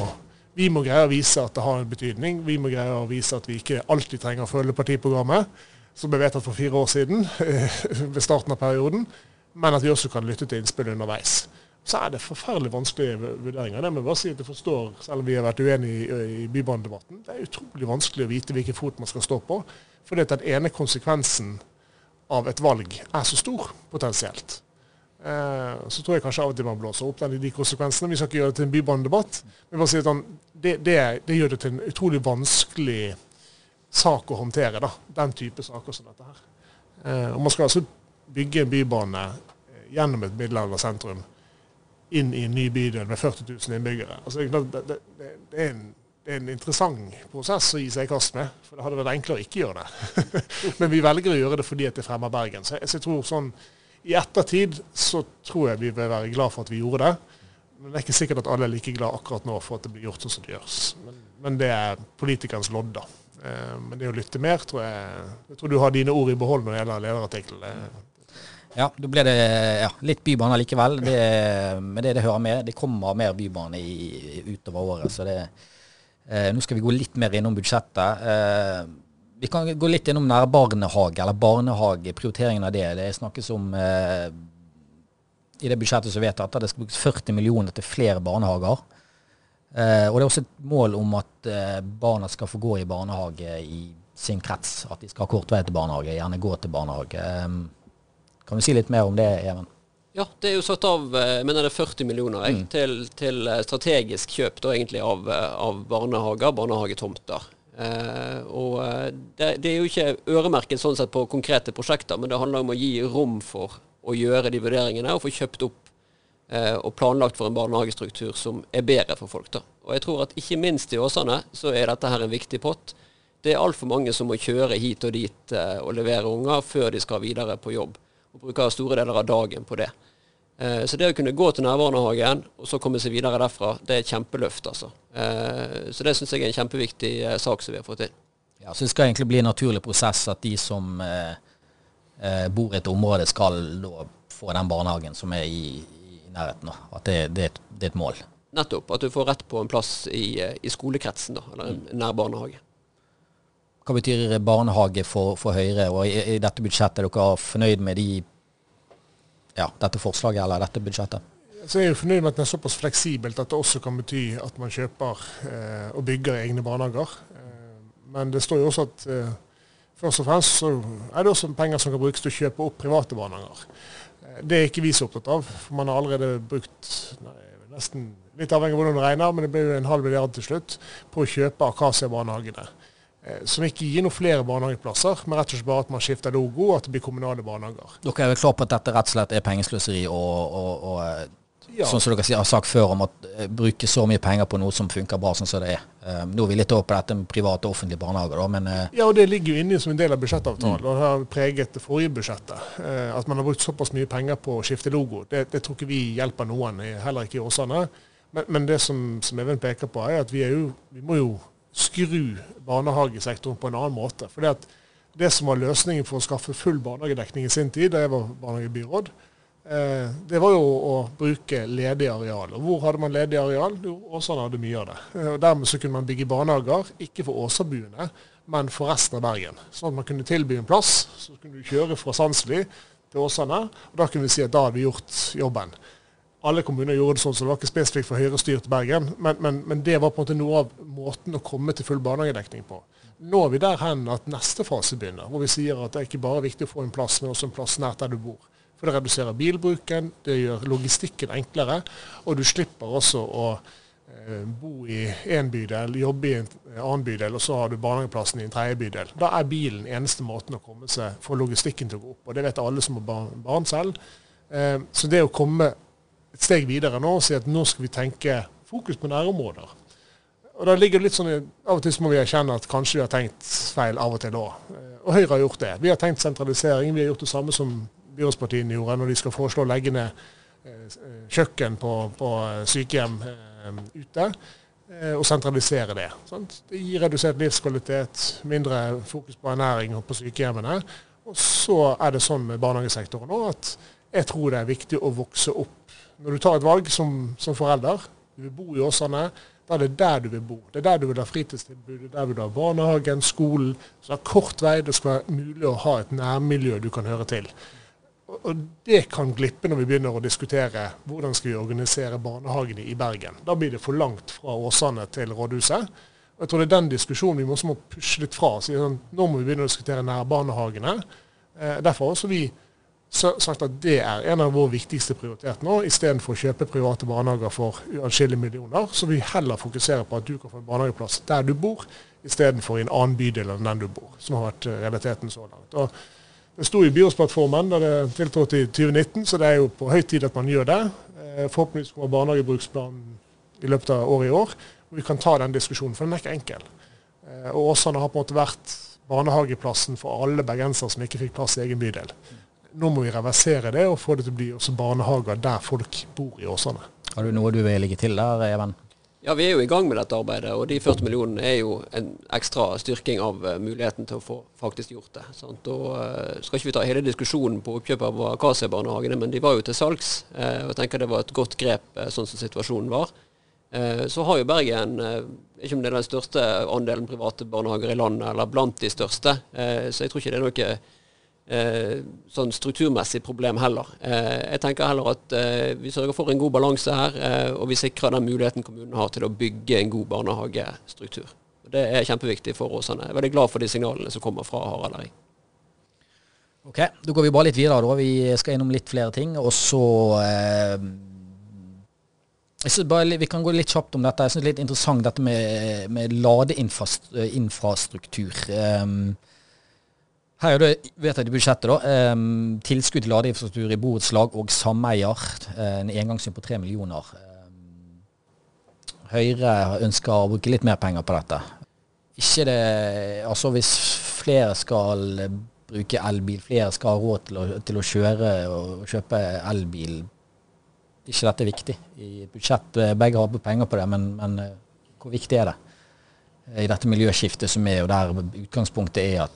vi må greie å vise at det har en betydning. Vi må greie å vise at vi ikke alltid trenger å følge partiprogrammet, som ble vedtatt for fire år siden ved starten av perioden, men at vi også kan lytte til innspill underveis. Så er det forferdelig vanskelige vurderinger. Det må jeg bare si at jeg forstår, selv om vi har vært uenige i, bybanedebatten. Det er utrolig vanskelig å vite hvilken fot man skal stå på. Fordi at den ene konsekvensen av et valg er så stor potensielt. Eh, så tror jeg kanskje av og til man blåser opp den, de konsekvensene. Vi skal ikke gjøre det til en bybanedebatt. Men bare si at det, det, det, gjør det til en utrolig vanskelig sak å håndtere. da, Den type saker som dette her. Eh, og Man skal altså bygge en bybane eh, gjennom et middelaldersentrum inn i en ny bydel med 40 000 innbyggere. Altså, det, det, det, er en, det, er en, interessant prosess å gi seg i kast med. For det hadde vært enklere å ikke gjøre det. Men vi velger å gjøre det fordi det fremmer Bergen. Så jeg, så jeg tror sånn i ettertid så tror jeg vi vil være glad for at vi gjorde det. Men det er ikke sikkert at alle er like glad akkurat nå for at det blir gjort sånn som det gjøres. Men, men det er politikernes lodd, da. Eh, men det å lytte mer, tror jeg Jeg tror du har dine ord i behold når det gjelder lederartikkelen. Ja, da blir det ja, litt bybane likevel. Det, men det det hører med. Det kommer mer bybane i, utover året. Så det, eh, nå skal vi gå litt mer innom budsjettet. Eh, vi kan gå litt innom nærbarnehage, eller barnehage, prioriteringen av det. Det snakkes om eh, i det budsjettet som er vedtatt at det skal brukes 40 millioner til flere barnehager. Eh, og det er også et mål om at eh, barna skal få gå i barnehage i sin krets. At de skal ha kort vei til barnehage, gjerne gå til barnehage. Eh, kan du si litt mer om det, Even? Ja, det er jo satt av mener det er 40 millioner jeg, mm. til, til, strategisk kjøp da, egentlig av, av barnehager, barnehagetomter. Eh, og det, det, er jo ikke øremerket sånn sett på konkrete prosjekter, men det handler om å gi rom for å gjøre de vurderingene og få kjøpt opp eh, og planlagt for en barnehagestruktur som er bedre for folk. da. Og jeg tror at ikke minst i Åsane så er dette her en viktig pott. Det er altfor mange som må kjøre hit og dit eh, og levere unger før de skal videre på jobb, og bruker store deler av dagen på det. Eh, så det å kunne gå til nærbarnehagen og så komme seg videre derfra, det er et kjempeløft. altså. Eh, så det syns jeg er en kjempeviktig eh, sak som vi har fått til. Ja, så Det skal egentlig bli en naturlig prosess at de som eh, bor i et område, skal da få den barnehagen som er i, i nærheten. At det, det, et, det, er et, mål. Nettopp. At du får rett på en plass i, i skolekretsen, da, eller mm. nær barnehage. Hva betyr barnehage for, for Høyre? Og i, i dette budsjettet, er dere fornøyd med de ja, dette forslaget eller dette budsjettet? Så jeg er jo fornøyd med at det er såpass fleksibelt at det også kan bety at man kjøper eh, og bygger egne barnehager. Eh, men det står jo også at eh, først og fremst så er det også penger som kan brukes til å kjøpe opp private barnehager. Eh, Det er ikke vi så opptatt av, for man har allerede brukt nei, nesten litt avhengig av hvordan det regner, men det jo en halv milliard til slutt på å kjøpe Akasia-barnehagene. Eh, Som ikke gir noen flere barnehageplasser, men rett og slett bare at man skifter logo og at det blir kommunale barnehager. Dere er vel klar på at dette rett og slett er pengesløseri og, og, og eh, Ja. sånn som dere har sagt før om at eh, bruke så mye penger på noe som funker bra sånn som det er. Um, nå er vi litt over på dette med private og offentlige barnehager, da, men uh, Ja, og det ligger jo inne som en del av budsjettavtalen, og det har preget det forrige budsjettet. Uh, At man har brukt såpass mye penger på å skifte logo, det, det tror ikke vi hjelper noen, heller ikke i Åsane. Men, men det som, som Even peker på, er at vi, er jo, vi må jo skru barnehagesektoren på en annen måte. For det, som var løsningen for å skaffe full barnehagedekning i sin tid, da jeg var barnehagebyråd, eh, det var jo å bruke ledig areal. Og hvor hadde man ledig areal? Jo, Åsane hadde mye av det. Eh, Og Dermed så kunne man bygge barnehager, ikke for åsabuene, men for resten av Bergen. Sånn at man kunne tilby en plass. Så kunne du kjøre fra Sandsli til Åsane, og da kunne vi si at da hadde vi gjort jobben. Alle kommuner gjorde det sånn, så det var ikke spesifikt for Høyre-styrt Bergen. Men, men, men det var på en måte noe av måten å komme til full barnehagedekning på. Nå er vi der hen at neste fase begynner, hvor vi sier at det er ikke bare viktig å få en plass, men også en plass nært der du bor. For det reduserer bilbruken, det gjør logistikken enklere, og du slipper også å eh, bo i én bydel, jobbe i en annen bydel, og så har du barnehageplassen i en tredje bydel. Da er bilen eneste måten å komme seg, få logistikken til å gå opp. Og det vet alle som har barn, selv. Eh, så det å komme et steg videre nå og si at nå skal vi tenke fokus på nærområder. Og da ligger det litt sånn, Av og til må vi erkjenne at kanskje vi har tenkt feil av og til òg. Og Høyre har gjort det. Vi har tenkt sentralisering. Vi har gjort det samme som byrådspartiene gjorde når de skal foreslå å legge ned eh, kjøkken på, på sykehjem eh, ute eh, og sentralisere det. Sant? Det gir redusert livskvalitet, mindre fokus på ernæring og på sykehjemmene. Og så er det sånn med barnehagesektoren nå at jeg tror det er viktig å vokse opp. Når du tar et valg som, som forelder, du vil bo i Åsane, da er det der du vil bo. Det er der du vil ha fritidstilbud, det er der du vil ha barnehagen, skolen. Så det er kort vei. Det skal være mulig å ha et nærmiljø du kan høre til. Og- det kan glippe når vi begynner å diskutere hvordan skal vi organisere barnehagene i Bergen. Da blir det for langt fra Åsane til rådhuset. Og jeg tror det er den diskusjonen vi også må pushe litt fra. Si sånn, nå må vi begynne å diskutere nærbarnehagene. Eh, derfor har også vi sa- sagt at det er en av våre viktigste prioriteter nå, istedenfor å kjøpe private barnehager for uatskillelige millioner. Så vil vi heller fokusere på at du kan få en barnehageplass der du bor, istedenfor i en annen bydel enn den du bor, som har vært eh, realiteten så langt. Og det sto i byrådsplattformen da det tiltrådte i 2019, så det er jo på høy tid at man gjør det. Eh, Forhåpentligvis kommer barnehagebruksplanen i løpet av året i år. Og vi kan ta den diskusjonen, for den er ikke enkel. Eh, Og Åsane har på en måte vært barnehageplassen for alle bergensere som ikke fikk plass i egen bydel. Nå må vi reversere det og få det til å bli også barnehager der folk bor i Åsane. har du noe du vil legge til der, Even? Ja, vi er jo i gang med dette arbeidet, og de 40 millionene er jo en ekstra styrking av eh, muligheten til å få faktisk gjort det. Sant? Og eh, skal ikke vi ta hele diskusjonen på oppkjøp av Akasia-barnehagene, men de var jo til salgs, eh, og jeg tenker det var et godt grep sånn som situasjonen var. Så har jo Bergen, ikke om det er den største andelen private barnehager i landet, eller blant de største, så jeg tror ikke det er noe eh, sånn strukturmessig problem heller. Eh, jeg tenker heller at eh, vi sørger for en god balanse her, eh, og vi sikrer den muligheten kommunen har til å bygge en god barnehagestruktur. Det er kjempeviktig for Åsane. Jeg er veldig glad for de signalene som kommer fra Harald Erik. Ok, Da går vi bare litt videre. da. Vi skal innom litt flere ting. Og så eh, bare, Vi kan gå litt kjapt om dette. Jeg synes det er litt interessant dette med, med ladeinfrastruktur. Um, her er det vedtatt i budsjettet da, tilskudd til ladeinfrastruktur i borettslag og sameier. eh, En engangssum på tre millioner. Høyre ønsker å bruke litt mer penger på dette. Ikke det Altså hvis flere skal bruke elbil, flere skal ha råd til å, til å kjøre og kjøpe elbil, ikke dette er viktig? I et budsjett eh, begge har penger på det, men, men eh, hvor viktig er det? I dette miljøskiftet som er, og der utgangspunktet er at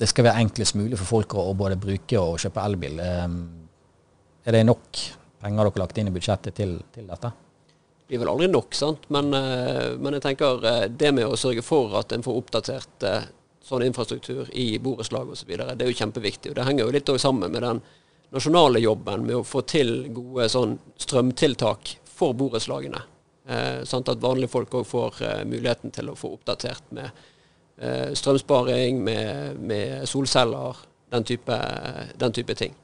det skal være enklest mulig for folk å, både bruke og kjøpe elbil. Um, er det nok penger dere har lagt inn i budsjettet til, til dette? Det blir vel aldri nok, sant? Men, eh, men jeg tenker eh, det med å sørge for at en får oppdatert eh, sånn infrastruktur i borettslag osv., det er jo kjempeviktig. Og Det henger jo litt sammen med den nasjonale jobben med å få til gode sånn strømtiltak for borettslagene. Sant? At vanlige folk òg får muligheten til å få oppdatert med strømsparing, med, med solceller, den type, den type ting.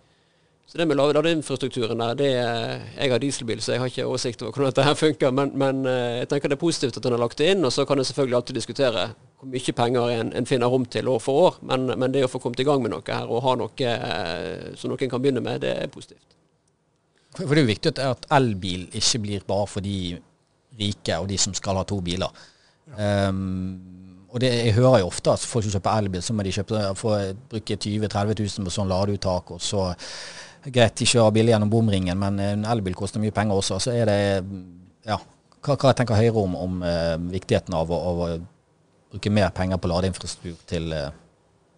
Så det med ladeinfrastrukturen der, det er, Jeg har dieselbil, så jeg har ikke oversikt over hvordan dette her funker. Men, men, eh, jeg tenker det er positivt at en har lagt det inn. Og så kan en selvfølgelig alltid diskutere hvor mye penger en, en, finner rom til år for år. Men, men, det å få kommet i gang med noe her og ha noe eh, som noen kan begynne med, det er positivt. For Det er jo viktig at elbil ikke blir bare for de rike og de som skal ha to biler. Ja. Um, og det, Jeg hører jo ofte at folk som kjøper elbil, så må de kjøpe, få bruke 20 000-30 000 på sånn ladeuttak. og så greit, de kjører billig gjennom bomringen, men en elbil koster mye penger også. Så er det ja, hva, hva tenker Høyre om, om uh, viktigheten av å, å, bruke mer penger på ladeinfrastruktur til uh,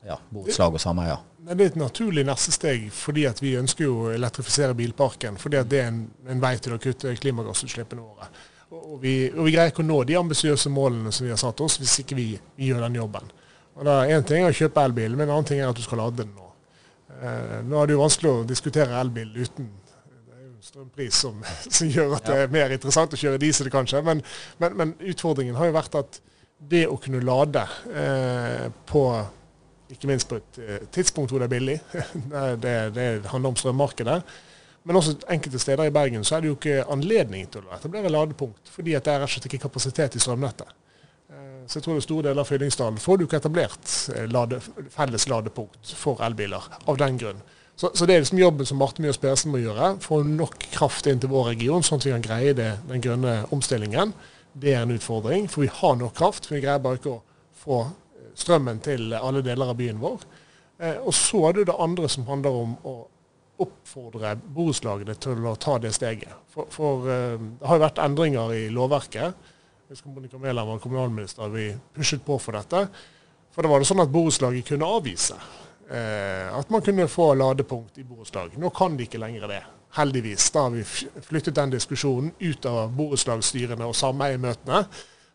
ja, borettslag og sameier? Det er et naturlig neste steg, fordi vi ønsker å elektrifisere bilparken. Fordi det er en, en vei til å kutte klimagassutslippene våre. Og vi, og vi, greier ikke å nå de ambisiøse målene som vi har satt oss, hvis ikke vi, vi gjør den jobben. Og da Én ting er å kjøpe elbil, men en annen ting er at du skal lade den nå. Eh, nå er det jo vanskelig å diskutere elbil uten det strømpris som, som gjør at det er mer interessant å kjøre diesel, kanskje. Men, men, men, utfordringen har jo vært at det å kunne lade eh, på ikke minst på et eh, tidspunkt hvor det er billig, det, det handler om strømmarkedet. Men også enkelte steder i Bergen så er det jo ikke anledning til å etablere ladepunkt, fordi at det er rett og slett ikke kapasitet i strømnettet. Så jeg tror det store deler av Fyllingsdalen får du ikke etablert eh, lade, felles ladepunkt for elbiler av den grunn. Så, så det er liksom jobben som Marte Mjøs Persen må gjøre. Få nok kraft inn til vår region, sånn at vi kan greie det, den grønne omstillingen. Det er en utfordring, for vi har nok kraft. Vi greier bare ikke å få eh, strømmen til alle deler av byen vår. Eh, og så er det det andre som handler om å oppfordre borettslagene til å ta det steget. For, for eh, det har jo vært endringer i lovverket husker Monica Mæland var kommunalminister, vi pushet på for dette. For da var det sånn at borettslaget kunne avvise eh, at man kunne få ladepunkt i borettslag. Nå kan de ikke lenger det. Heldigvis. Da har vi flyttet den diskusjonen ut av borettslagsstyrene og sameiemøtene.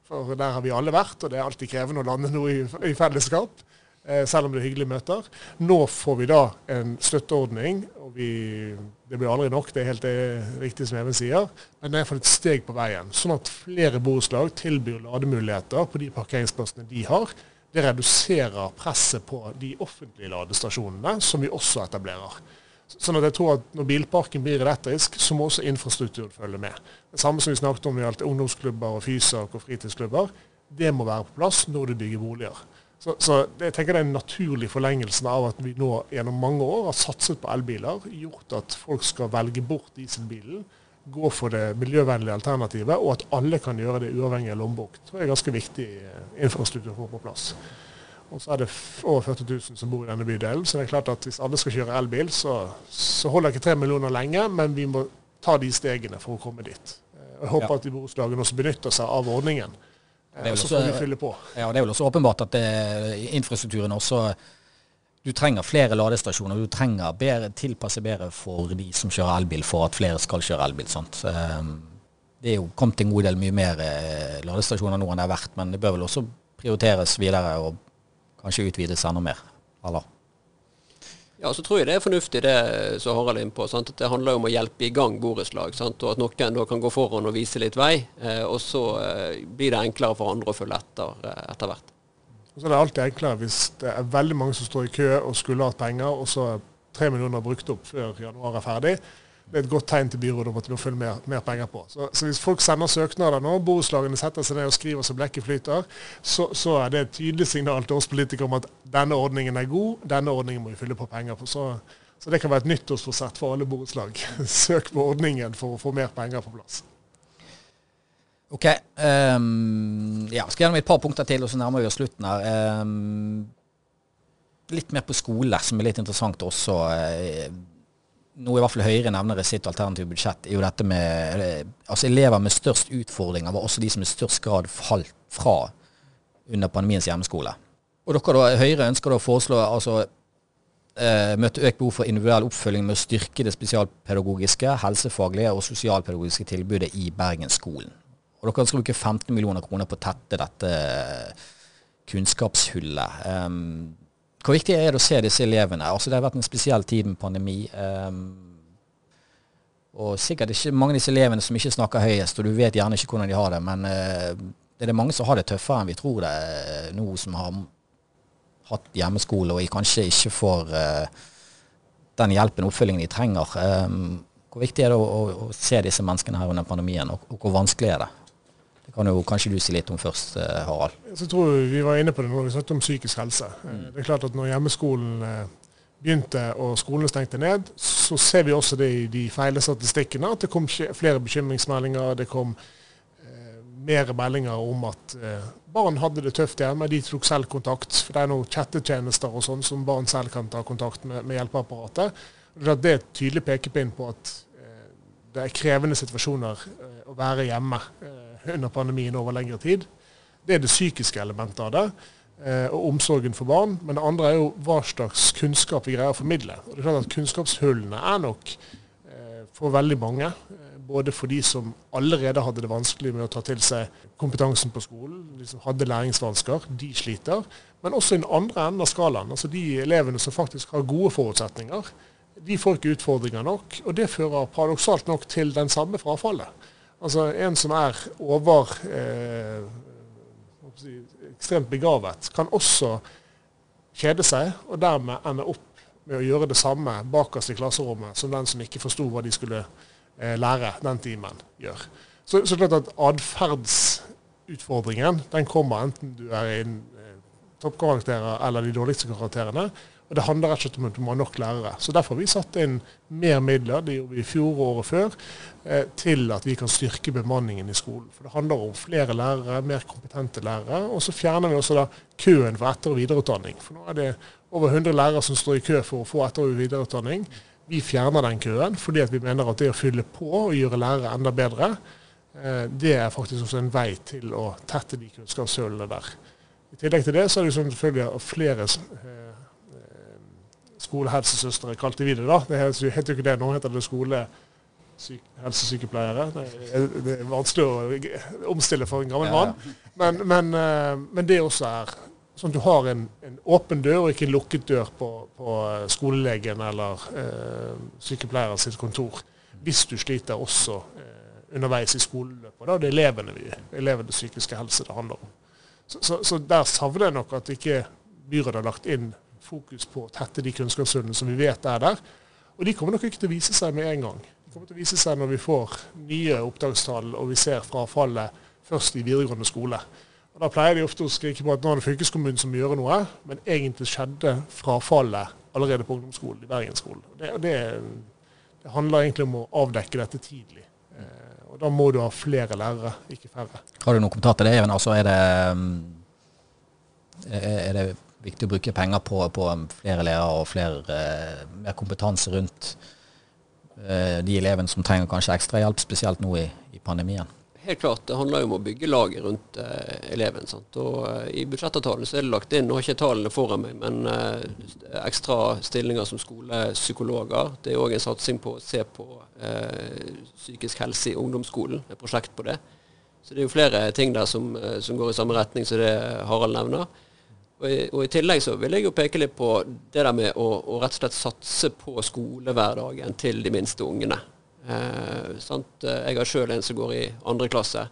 For der har vi alle vært, og det er alltid krevende å lande noe i, i fellesskap. Eh, selv om det er hyggelige møter. Nå får vi da en støtteordning. og vi, Det blir aldri nok, det er helt det riktig som Even sier. Men det er iallfall et steg på veien. Sånn at flere borettslag tilbyr lademuligheter på de parkeringsplassene de har. Det reduserer presset på de offentlige ladestasjonene, som vi også etablerer. Sånn at jeg tror at Når bilparken blir elektrisk, så må også infrastrukturen følge med. Det samme som vi snakket om i alt ungdomsklubber og fysak og fritidsklubber. Det må være på plass når du bygger boliger. Så, så jeg tenker det er en naturlig forlengelse av at vi nå gjennom mange år har satset på elbiler, gjort at folk skal velge bort dieselbilen, gå for det miljøvennlige alternativet, og at alle kan gjøre det uavhengig av lommebok. Det er ganske viktig eh, infrastruktur å få på plass. Og så er det over 40 000 som bor i denne bydelen, så det er klart at hvis alle skal kjøre elbil, så, så holder ikke tre millioner lenge, men vi må ta de stegene for å komme dit. Eh, jeg håper ja. at de borettslagene også benytter seg av ordningen. Det så får vi fylle på. Ja, det er vel også åpenbart at det, infrastrukturen også Du trenger flere ladestasjoner. Du trenger bedre, tilpasse bedre for de som kjører elbil, for at flere skal kjøre elbil. sant? Ehm, det er jo kommet en god del mye mer eh, ladestasjoner nå enn det har vært, men det bør vel også prioriteres videre og kanskje utvides enda mer. Eller? Ja, så tror jeg det er fornuftig det som Harald er inne på. Sant? At det handler om å hjelpe i gang borettslag. Og at noen da kan gå foran og vise litt vei. Eh, og så eh, blir det enklere for andre å følge etter eh, etter hvert. Og så er det alltid enklere hvis det er veldig mange som står i kø og skulle hatt penger, og så er tre millioner brukt opp før januar er ferdig det er et godt tegn til byrådet om at de må følge mer, mer penger på. Så, så, hvis folk sender søknader nå, borettslagene setter seg ned og skriver så blekket flyter, så, så, er det et tydelig signal til oss politikere om at denne ordningen er god, denne ordningen må vi fylle på penger på. Så, så det kan være et nyttårsforsett for alle borettslag. Søk på ordningen for å få mer penger på plass. Ok. Um, ja, skal gjennom et par punkter til, og så nærmer vi oss slutten her. Um, litt mer på skole, som er litt interessant også. Uh, noe i hvert fall Høyre nevner i sitt alternative budsjett, er jo dette med eh, altså Elever med størst utfordringer var også de som i størst grad falt fra under pandemiens hjemmeskole. Og dere da, Høyre ønsker da å foreslå altså, eh, møte økt behov for individuell oppfølging med å styrke det spesialpedagogiske, helsefaglige og sosialpedagogiske tilbudet i Bergensskolen. Og dere å bruke 15 millioner kroner på å tette dette kunnskapshullet. Um, hvor viktig er det å se disse elevene? Altså, det har vært en spesiell tid med pandemi. Um, og sikkert ikke mange av disse elevene som ikke snakker høyest, og du vet gjerne ikke hvordan de har det. Men uh, det er mange som har det tøffere enn vi tror det er nå, som har hatt hjemmeskole og kanskje ikke får uh, den hjelpen og oppfølgingen de trenger. Hvor viktig er det å, å, å, se disse menneskene her under pandemien, og, og hvor vanskelig er det? Det kan jo kanskje du si litt om først, Harald. Så tror Vi var inne på det når vi snakket om psykisk helse. Mm. Det er klart at Når hjemmeskolen begynte og skolene stengte ned, så ser vi også det i de feile statistikkene at det kom flere bekymringsmeldinger. Det kom eh, mer meldinger om at eh, barn hadde det tøft hjemme. De tok selv kontakt. For det er noen chattetjenester og sånn som barn selv kan ta kontakt med, med hjelpeapparatet. Det er et tydelig pekepinn på at eh, det er krevende situasjoner eh, å være hjemme eh, under pandemien over lengre tid. Det er det psykiske elementet av det. Eh, og omsorgen for barn. Men det andre er jo hva slags kunnskap vi greier å formidle. Og det er klart at Kunnskapshullene er nok eh, for veldig mange. Eh, både for de som allerede hadde det vanskelig med å ta til seg kompetansen på skolen, de som hadde læringsvansker, de sliter. Men også i den andre enden av skalaen. Altså de elevene som faktisk har gode forutsetninger. De får ikke utfordringer nok, og det fører paradoksalt nok til den samme frafallet. Altså En som er over eh, ekstremt begavet, kan også kjede seg, og dermed ende opp med å gjøre det samme bakerst i klasserommet som den som ikke forsto hva de skulle eh, lære den timen, gjør. Så, så klart at atferdsutfordringen kommer enten du er i eh, toppkarakterer eller de dårligste karakterene. Og Det handler rett og slett om at du må ha nok lærere. Så Derfor har vi satt inn mer midler det gjorde vi i fjor og året før, eh, til at vi kan styrke bemanningen i skolen. For Det handler om flere lærere, mer kompetente lærere. Og så fjerner vi også da køen for etter- og videreutdanning. For nå er det over 100 lærere som står i kø for å få etter- og videreutdanning. Vi fjerner den køen fordi vi mener at det å fylle på og gjøre lærere enda bedre, eh, det er faktisk også en vei til å tette de kunnskapshullene der. I tillegg til det så er det selvfølgelig flere eh, skolehelsesøstre, kalte vi det da. Det heter jo ikke det nå, heter det skolehelsesykepleiere. Det er vanskelig å omstille for en gammel mann. Men, men, eh, men, det også er sånn at du har en, en, åpen dør og ikke en lukket dør på, på skolelegen eller eh, sykepleieren sitt kontor. Hvis du sliter også eh, underveis i skoleløpet. Da det er elevene vi, elevenes psykiske helse det handler om. Så, så, så der savner jeg nok at ikke byrådet har lagt inn fokus på å tette de kunnskapshullene som vi vet er der. Og de kommer nok ikke til å vise seg med en gang. De kommer til å vise seg når vi får nye opptakstall og vi ser frafallet først i videregående skole. Og Da pleier de ofte å skrike på at nå er det fylkeskommunen som gjør noe, men egentlig skjedde frafallet allerede på ungdomsskolen i Bergensskolen. Det, det, det, handler egentlig om å avdekke dette tidlig. Eh, og Da må du ha flere lærere, ikke færre. Har du noen kommentar til det, Even? Altså, er det, mm, er det viktig å bruke penger på, på flere lærere og flere, eh, mer kompetanse rundt eh, de elevene som trenger kanskje ekstra hjelp, spesielt nå i, i pandemien. Helt klart, Det handler jo om å bygge laget rundt eh, eleven. Sant? Og I budsjettavtalen så er det lagt inn, nå har ikke tallene foran meg, men ekstra stillinger som skolepsykologer. Det er òg en satsing på å se på eh, psykisk helse i ungdomsskolen, et prosjekt på det. Så det er jo flere ting der som, som går i samme retning som det Harald nevner. Og i, og i, tillegg så vil jeg jo peke litt på det der med å, å rett og slett satse på skolehverdagen til de minste ungene. Eh, jeg har sjøl en som går i andre klasse.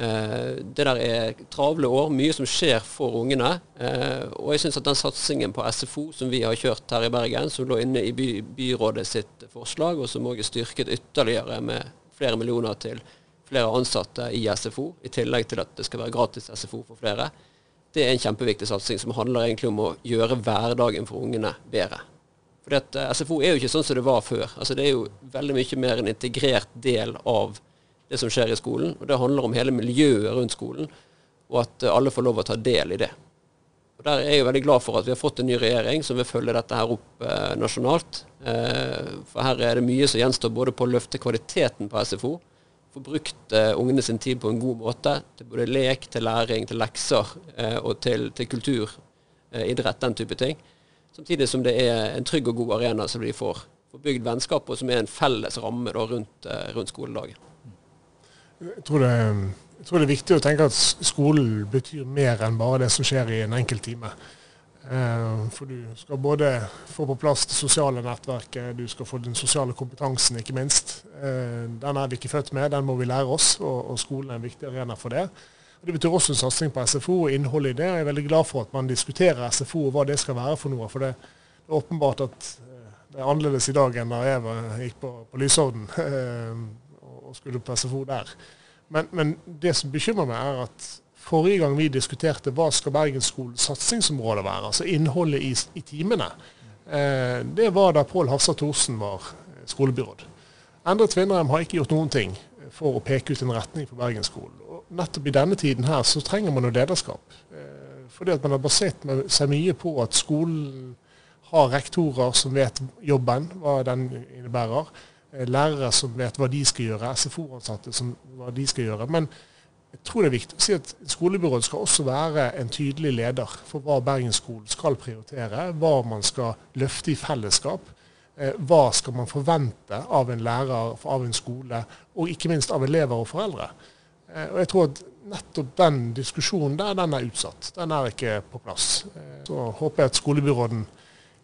Eh, det der er travle år, mye som skjer for ungene. Eh, og jeg syns at den satsingen på SFO som vi har kjørt her i Bergen, som lå inne i by, byrådet sitt forslag, og som òg er styrket ytterligere med flere millioner til flere ansatte i SFO, i tillegg til at det skal være gratis SFO for flere, det er en kjempeviktig satsing som handler egentlig om å gjøre hverdagen for ungene bedre. Fordi at eh, SFO er jo ikke sånn som det var før. Altså Det er jo veldig mye mer en integrert del av det som skjer i skolen. og Det handler om hele miljøet rundt skolen, og at eh, alle får lov å ta del i det. Og Der er jeg jo veldig glad for at vi har fått en ny regjering som vil følge dette her opp eh, nasjonalt. Eh, for her er det mye som gjenstår både på å løfte kvaliteten på SFO, få brukt uh, ungene sin tid på en god måte. Til både lek, til læring, til lekser uh, og til, til kultur, uh, idrett, den type ting. Samtidig som det er en trygg og god arena som de får, får bygd vennskap og som er en felles ramme da, rundt, rundt, skoledagen. Jeg tror, det, jeg tror, det, er viktig å tenke at skolen betyr mer enn bare det som skjer i en enkelt time. Eh, for du skal både få på plass det sosiale nettverket, du skal få den sosiale kompetansen, ikke minst. Eh, den er vi ikke født med, den må vi lære oss, og, skolen er en viktig arena for det. Det betyr også en satsing på SFO og innholdet i det. Jeg er veldig glad for at man diskuterer SFO og hva det skal være for noe. For det, er åpenbart at eh, Det er annerledes i dag enn da jeg gikk på, på Lysovden eh, og skulle på SFO der. Men, men, det som bekymrer meg, er at forrige gang vi diskuterte hva skal Bergensskolens satsingsområde være, altså innholdet i, i timene, eh, det var da Pål Hafstad Thorsen var eh, skolebyråd. Endre Tvinnerem har ikke gjort noen ting for å peke ut en retning for Bergensskolen. Og nettopp i denne tiden her så trenger man jo lederskap. Eh, fordi at man har basert seg mye på at skolen har rektorer som vet jobben, hva den innebærer. Eh, lærere som vet hva de skal gjøre, SFO-ansatte som hva de skal gjøre. Men jeg tror det er viktig å si at skolebyrådet skal også være en tydelig leder for hva Bergensskolen skal prioritere, hva man skal løfte i fellesskap. Eh, hva skal man forvente av en lærer, av en skole, og ikke minst av elever og foreldre. Eh, og jeg tror at nettopp den diskusjonen der, den er utsatt. Den er ikke på plass. Så håper jeg at skolebyråden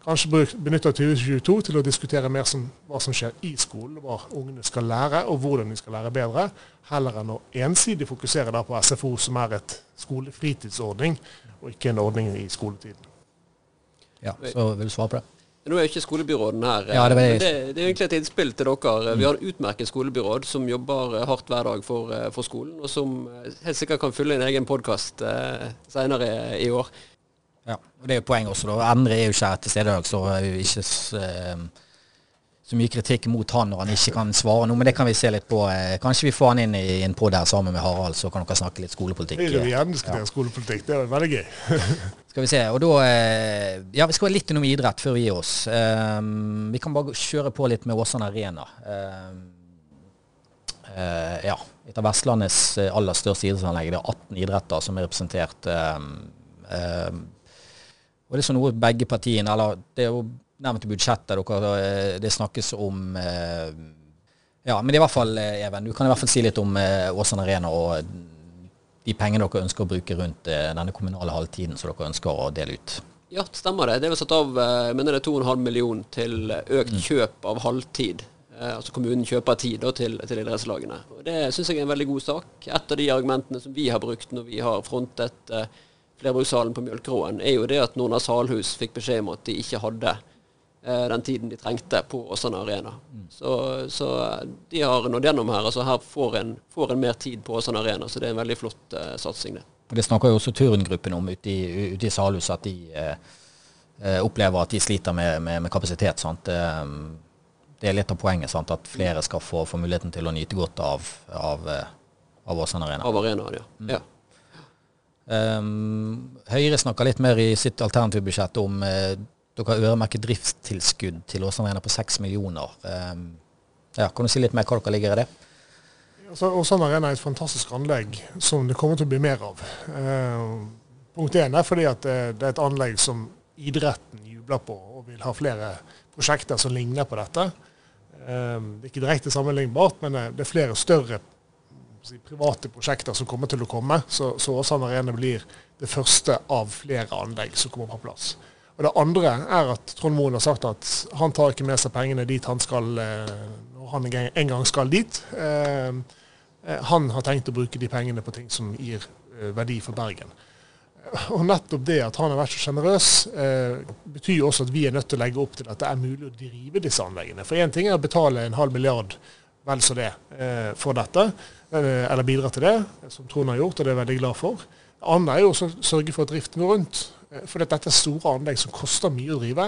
Kanskje benytte 2022 til å diskutere mer som hva som skjer i skolen, hva ungene skal lære, og hvordan de skal lære bedre, heller enn å ensidig fokusere på SFO, som er et skolefritidsordning, og ikke en ordning i skoletiden. Ja, så vil du svare på det? Nå er jo ikke skolebyråden her, ja, det, men det, det, er egentlig et innspill til dere. Vi har et utmerket skolebyråd som jobber hardt hver dag for, for skolen, og som helt sikkert kan fylle en egen podkast eh, senere i år. Ja, og Det er jo poenget også. da. Endre er jo ikke til stede i dag, så er jo ikke eh, så mye kritikk mot han når han ikke kan svare noe. Men det kan vi se litt på. Eh, kanskje vi får han inn i en pod her sammen med Harald, så kan dere snakke litt skolepolitikk. Høyre vil gjerne diskutere ja. skolepolitikk. Det er veldig gøy. skal vi se. Og da eh, Ja, vi skal litt innom idrett før vi gir oss. Um, vi kan bare kjøre på litt med Åsane Arena. Um, uh, ja. Et av Vestlandets aller største idrettsanlegg. Det er 18 idretter som er representert. Um, og det er så noe begge partiene eller Det er jo nevnt i budsjettet eh, det snakkes om eh, Ja, men det i hvert fall, eh, Even, du kan i hvert fall si litt om Åsane Arena og de pengene dere ønsker å bruke rundt denne kommunale halvtiden som dere ønsker å dele ut. Ja, det stemmer det. Det er vel satt av jeg mener det er 2,5 millioner til økt mm. kjøp av halvtid. altså kommunen kjøper tid da, til, til idrettslagene. Og Det syns jeg er en veldig god sak. Et av de argumentene som vi har brukt når vi har frontet eh, flerbrukshallen på Mjølkeråen, er jo det at Nordnes Salhus fikk beskjed om at de ikke hadde eh, den tiden de trengte på Åsane Arena. Mm. Så, så, de har nådd gjennom her. altså Her får en, får en mer tid på Åsane Arena, så det er en veldig flott eh, satsing, det. Det snakker jo også Turngruppen om ute i, ute i Salhus, at de eh, eh, opplever at de sliter med, med, med kapasitet. sant? Eh, det er litt av poenget, sant? at flere skal få, få muligheten til å nyte godt av, av, av Åsane Arena. Av arenaen, ja. Mm. ja. Um, Høyre snakker litt mer i sitt alternative budsjett om uh, dere har øremerket driftstilskudd til Åsane Arena på 6 millioner. Um, ja, kan du si litt mer hva dere ligger i det? Altså, Åsane Arena er et fantastisk anlegg som det kommer til å bli mer av. Uh, punkt én er fordi at uh, det er et anlegg som idretten jubler på og vil ha flere prosjekter som ligner på dette. Det er ikke direkte sammenlignbart, men det er flere større si, private prosjekter som kommer til å komme. Så, så Åsane Arena blir det første av flere anlegg som kommer på plass. Og Det andre er at Trond Moen har sagt at han tar ikke med seg pengene dit han skal eh, når han en gang skal dit. Eh, eh, han har tenkt å bruke de pengene på ting som gir verdi for Bergen. Og nettopp det at han har vært så sjenerøs, betyr også at vi er nødt til å legge opp til at det er mulig å drive disse anleggene. For én ting er å betale en halv milliard, vel så det, for dette. Eh, eller bidra til det, som Trond har gjort, og det er jeg veldig glad for. Det andre er jo å sørge for at driften går rundt. Eh, for dette er store anlegg som koster mye å drive.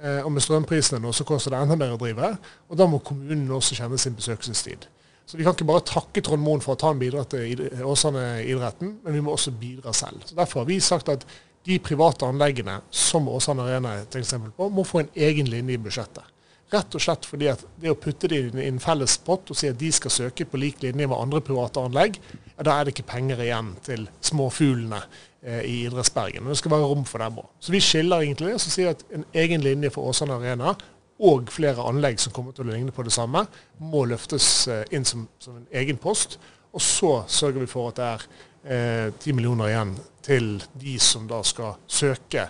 Eh, og med strømprisene nå så koster det enda mer å drive. Og da må kommunen også kjenne sin besøkelsestid. Så vi kan ikke bare takke Trond Moen for at han bidrar til Åsane-idretten, men vi må også bidra selv. Så Derfor har vi sagt at de private anleggene, som Åsane Arena er et eksempel på, må få en egen linje i budsjettet. Rett og slett fordi at det å putte det i en felles pott og si at de skal søke på lik linje med andre private anlegg, ja, da er det ikke penger igjen til småfuglene eh, i Idrettsbergen. Men det skal være rom for dem òg. Så vi skiller egentlig det. Så sier vi at en egen linje for Åsane Arena og flere anlegg som kommer til å ligne på det samme, må løftes eh, inn som, som, en egen post. Og så sørger vi for at det er eh, ti eh, millioner igjen til de som da skal søke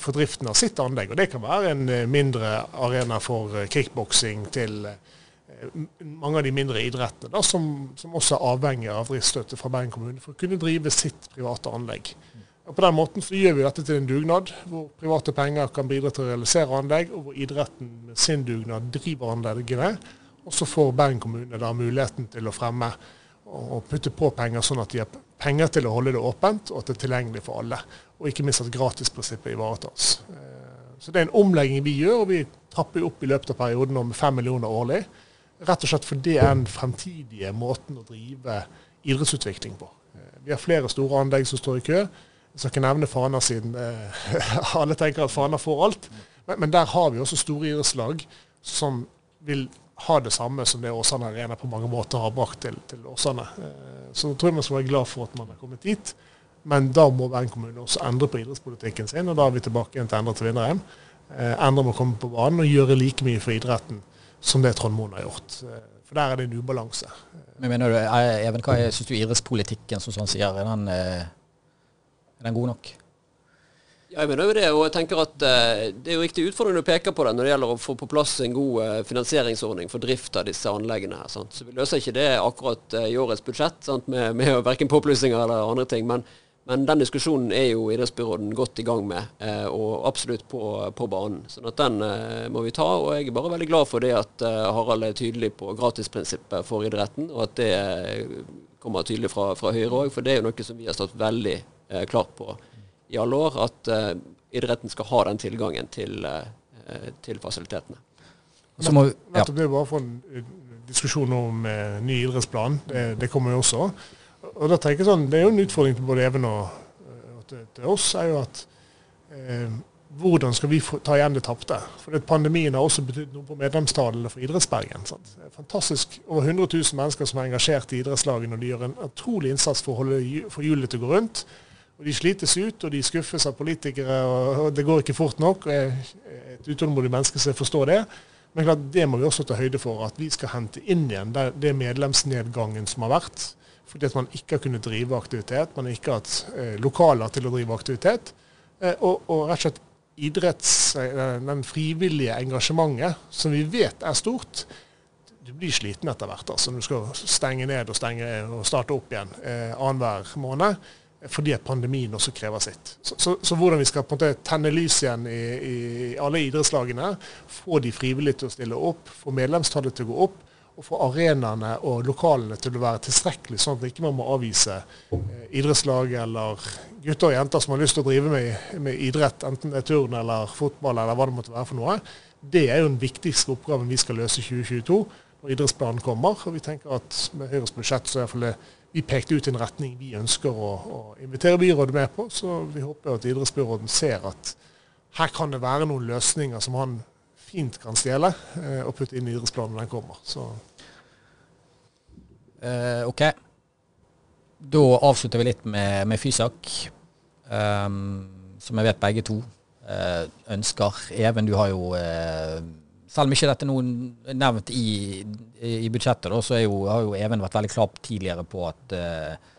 for driften av sitt anlegg. Og Det kan være en eh, mindre arena for eh, kickboksing til mange av de mindre idrettene, da, som, som, også er avhengig av driftsstøtte fra Bergen kommune for å kunne drive sitt private anlegg. Og På den måten så gjør vi dette til en dugnad, hvor private penger kan bidra til å realisere anlegg, og hvor idretten med sin dugnad driver anleggene. Og så får Bergen kommune da muligheten til å fremme og putte på penger, sånn at de har penger til å holde det åpent, og at det er tilgjengelig for alle. Og ikke minst at gratisprinsippet ivaretas. Eh, så det er en omlegging vi gjør, og vi trapper opp i løpet av perioden med fem millioner årlig. Rett og slett fordi det er den fremtidige måten å drive idrettsutvikling på. Eh, vi har flere store anlegg som står i kø. Jeg skal ikke nevne Fana siden eh, alle tenker at Fana får alt. Men, der har vi også store idrettslag som vil ha det samme som det Åsane Arena på mange måter har brakt til, til Åsane. Så jeg tror jeg man skal være glad for at man har kommet dit. Men da må Bergen kommune også endre på idrettspolitikken sin, og da er vi tilbake igjen til Endre til vinneren. Eh, Endre må komme på banen og gjøre like mye for idretten som det Trond Moen har gjort. Eh, for der er det en ubalanse. Men mener du, Even, hva syns du idrettspolitikken som sånn sier, er den eh er den god nok? Ja, jeg mener jo det, og jeg tenker at det er jo riktig utfordring å peke på det når det gjelder å få på plass en god finansieringsordning for drift av disse anleggene. her. Sant? Så Vi løser ikke det akkurat i årets budsjett sant? med, med verken påplussinger eller andre ting. Men, men, den diskusjonen er jo idrettsbyråden godt i gang med, og absolutt på, på, banen. Sånn at Den må vi ta. og Jeg er bare veldig glad for det at Harald er tydelig på gratisprinsippet for idretten, og at det kommer tydelig fra, fra Høyre òg. For det er jo noe som vi har stått veldig eh, klart på i alle år, at eh, idretten skal ha den tilgangen til, eh, til fasilitetene. Så må, ja. Det er bare for en diskusjon om eh, ny idrettsplan. Det, det, kommer jo også. Og da tenker jeg sånn, Det er jo en utfordring til både Even og, og til, til, oss. er jo at eh, hvordan skal vi ta igjen det tapte? For det, Pandemien har også betydd noe på medlemstallene for Idrettsbergen. Sant? Fantastisk. Over 100 000 mennesker som er engasjert i idrettslagene, og de gjør en utrolig innsats for å holde for til å gå rundt. Og De slites ut, og de skuffes av politikere, og det går ikke fort nok. og Jeg et utålmodig menneske, som forstår det. Men klart, det må vi også ta høyde for, at vi skal hente inn igjen det, det medlemsnedgangen som har vært. Fordi at man ikke har kunnet drive aktivitet. Man har ikke hatt eh, lokaler til å drive aktivitet. Eh, og, og, rett og slett idretts, eh, den frivillige engasjementet, som vi vet er stort, du blir sliten etter hvert. altså Når du skal stenge ned og, stenge, og starte opp igjen eh, annenhver måned fordi at pandemien også krever sitt. Så, så, så, hvordan vi skal på en måte tenne lys igjen i, i, alle idrettslagene, få de frivillige til å stille opp, få medlemstallet til å gå opp, og få arenaene og lokalene til å være tilstrekkelig, sånn at ikke man må avvise eh, idrettslag eller gutter og jenter som har lyst til å drive med, med, idrett, enten det er turn eller fotball eller hva det måtte være for noe. Det er jo den viktigste oppgaven vi skal løse i 2022 når idrettsplanen kommer. Og vi tenker at med Høyres budsjett så er det vi pekte ut en retning vi ønsker å, å invitere byrådet med på. Så vi håper at idrettsbyråden ser at her kan det være noen løsninger som han fint kan stjele eh, og putte inn i idrettsplanen når den kommer. Så. Eh, OK. Da avslutter vi litt med, med Fysak, um, som jeg vet begge to uh, ønsker. Even, du har jo uh, selv om ikke dette er nevnt i, i budsjettet, da, så jo, har jo Even vært veldig klar tidligere på at uh,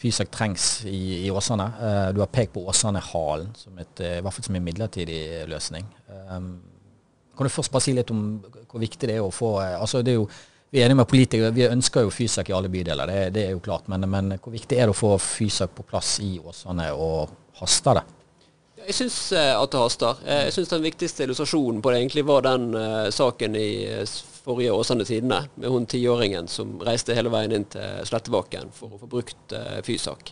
Fysak trengs i, i Åsane. Uh, du har pekt på Åsane-halen som et, uh, som en midlertidig løsning. Um, kan du først bare si litt om hvor viktig det er å få altså det er jo, Vi er enige med politikere, vi ønsker jo Fysak i alle bydeler, det, det er jo klart. Men, men, hvor viktig er det å få Fysak på plass i Åsane, og haster det? Jeg syns uh, at det haster. Uh, jeg syns den viktigste illustrasjonen på det egentlig var den uh, saken i forrige Åsane Tidende, med hun tiåringen som reiste hele veien inn til Slettebakken for å få brukt Fysak.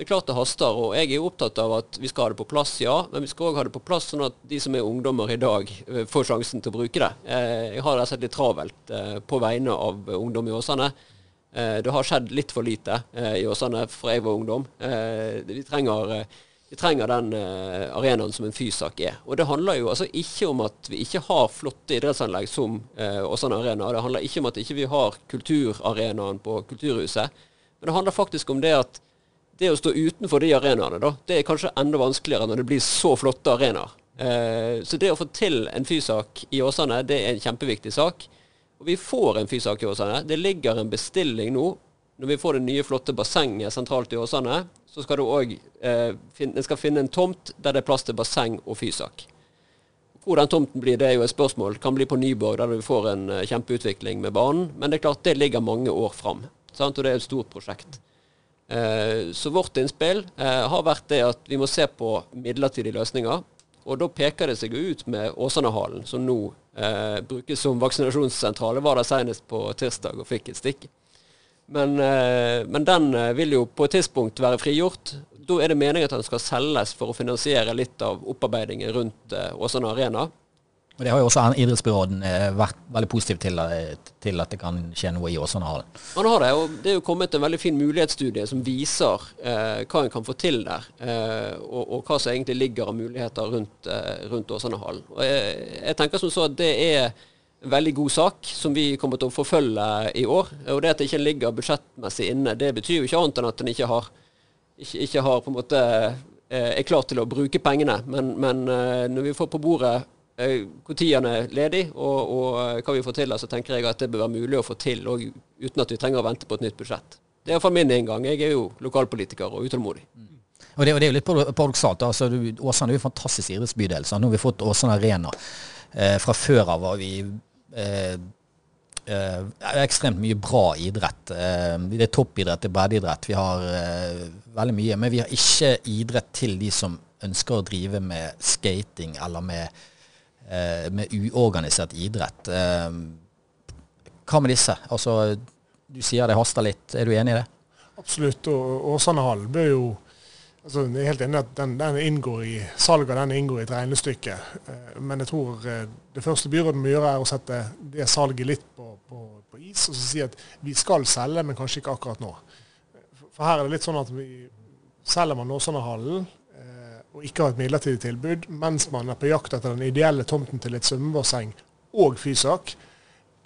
Det er klart det haster, og jeg er opptatt av at vi skal ha det på plass, ja. Men vi skal òg ha det på plass sånn at de som er ungdommer i dag, får sjansen til å bruke det. Jeg har rett og slett litt travelt på vegne av ungdom i Åsane. Det har skjedd litt for lite i Åsane fra jeg var ungdom. Vi trenger vi trenger den arenaen som en fysak er. Og det handler jo altså ikke om at vi ikke har flotte idrettsanlegg som Åsane Arena. Det handler ikke om at vi ikke har kulturarenaen på Kulturhuset. Men det handler faktisk om det at det å stå utenfor de arenaene, da, det er kanskje enda vanskeligere når det blir så flotte arenaer. Uh, så det å få til en fysak i Åsane, det er en kjempeviktig sak. Og vi får en fysak i Åsane. Det ligger en bestilling nå når vi får det nye, flotte bassenget sentralt i Åsane, så skal du òg eh, finne, en tomt der det er plass til basseng og fysak. Hvor den tomten blir, det er jo et spørsmål. Kan bli på Nyborg, der vi får en uh, kjempeutvikling med banen. Men det er klart, det ligger mange år fram. Sant? Og det er et stort prosjekt. Eh, så vårt innspill eh, har vært det at vi må se på midlertidige løsninger. Og da peker det seg ut med Åsanehallen, som nå eh, brukes som vaksinasjonssentral. Jeg var der senest på tirsdag og fikk et stikk. Men, eh, men, den eh, vil jo på et tidspunkt være frigjort. Da er det meningen at den skal selges for å finansiere litt av opparbeidingen rundt eh, Åsane Arena. Og Det har jo også idrettsbyråden eh, vært veldig positiv til, eh, til, at det kan skje noe i Åsanehallen. Man har det, og det er jo kommet en veldig fin mulighetsstudie som viser eh, hva en kan få til der. Eh, og, og, hva som egentlig ligger av muligheter rundt, eh, rundt Åsanehallen. Jeg, jeg, tenker som så at det er en veldig god sak som vi kommer til å forfølge i år. Og det at det ikke ligger budsjettmessig inne, det betyr jo ikke annet enn at en ikke har, ikke, ikke har på en måte eh, er klar til å bruke pengene. Men, men når vi får på bordet når han er ledig og, og, eh, hva vi får til, så tenker jeg at det bør være mulig å få til og, uten at vi trenger å vente på et nytt budsjett. Det er iallfall min inngang. Jeg er jo lokalpolitiker og utålmodig. Mm. Og det, og det, er jo litt paradoksalt. Altså, Åsane er jo en fantastisk idrettsbydel. Nå har vi fått Åsane Arena. Eh, fra før av var vi eh, eh, ekstremt mye bra idrett. Eh, det er toppidrett, det er breddeidrett. Vi har veldig mye. Men vi har ikke idrett til de som ønsker å drive med skating eller med Eh, med uorganisert idrett. Eh, hva med disse? Altså, du sier det haster litt. Er du enig i det? Absolutt. og Hall bør jo altså, Jeg er helt enig i at den, den inngår i salget den inngår i et regnestykke. Eh, men jeg tror det første byrådet må gjøre, er å sette det salget litt på, på, på is. Og så si at vi skal selge, men kanskje ikke akkurat nå. For her er det litt sånn at vi selger man Åsanehallen, og ikke ha et midlertidig tilbud, mens man er på jakt etter den ideelle tomten til et svømmebasseng og fysak.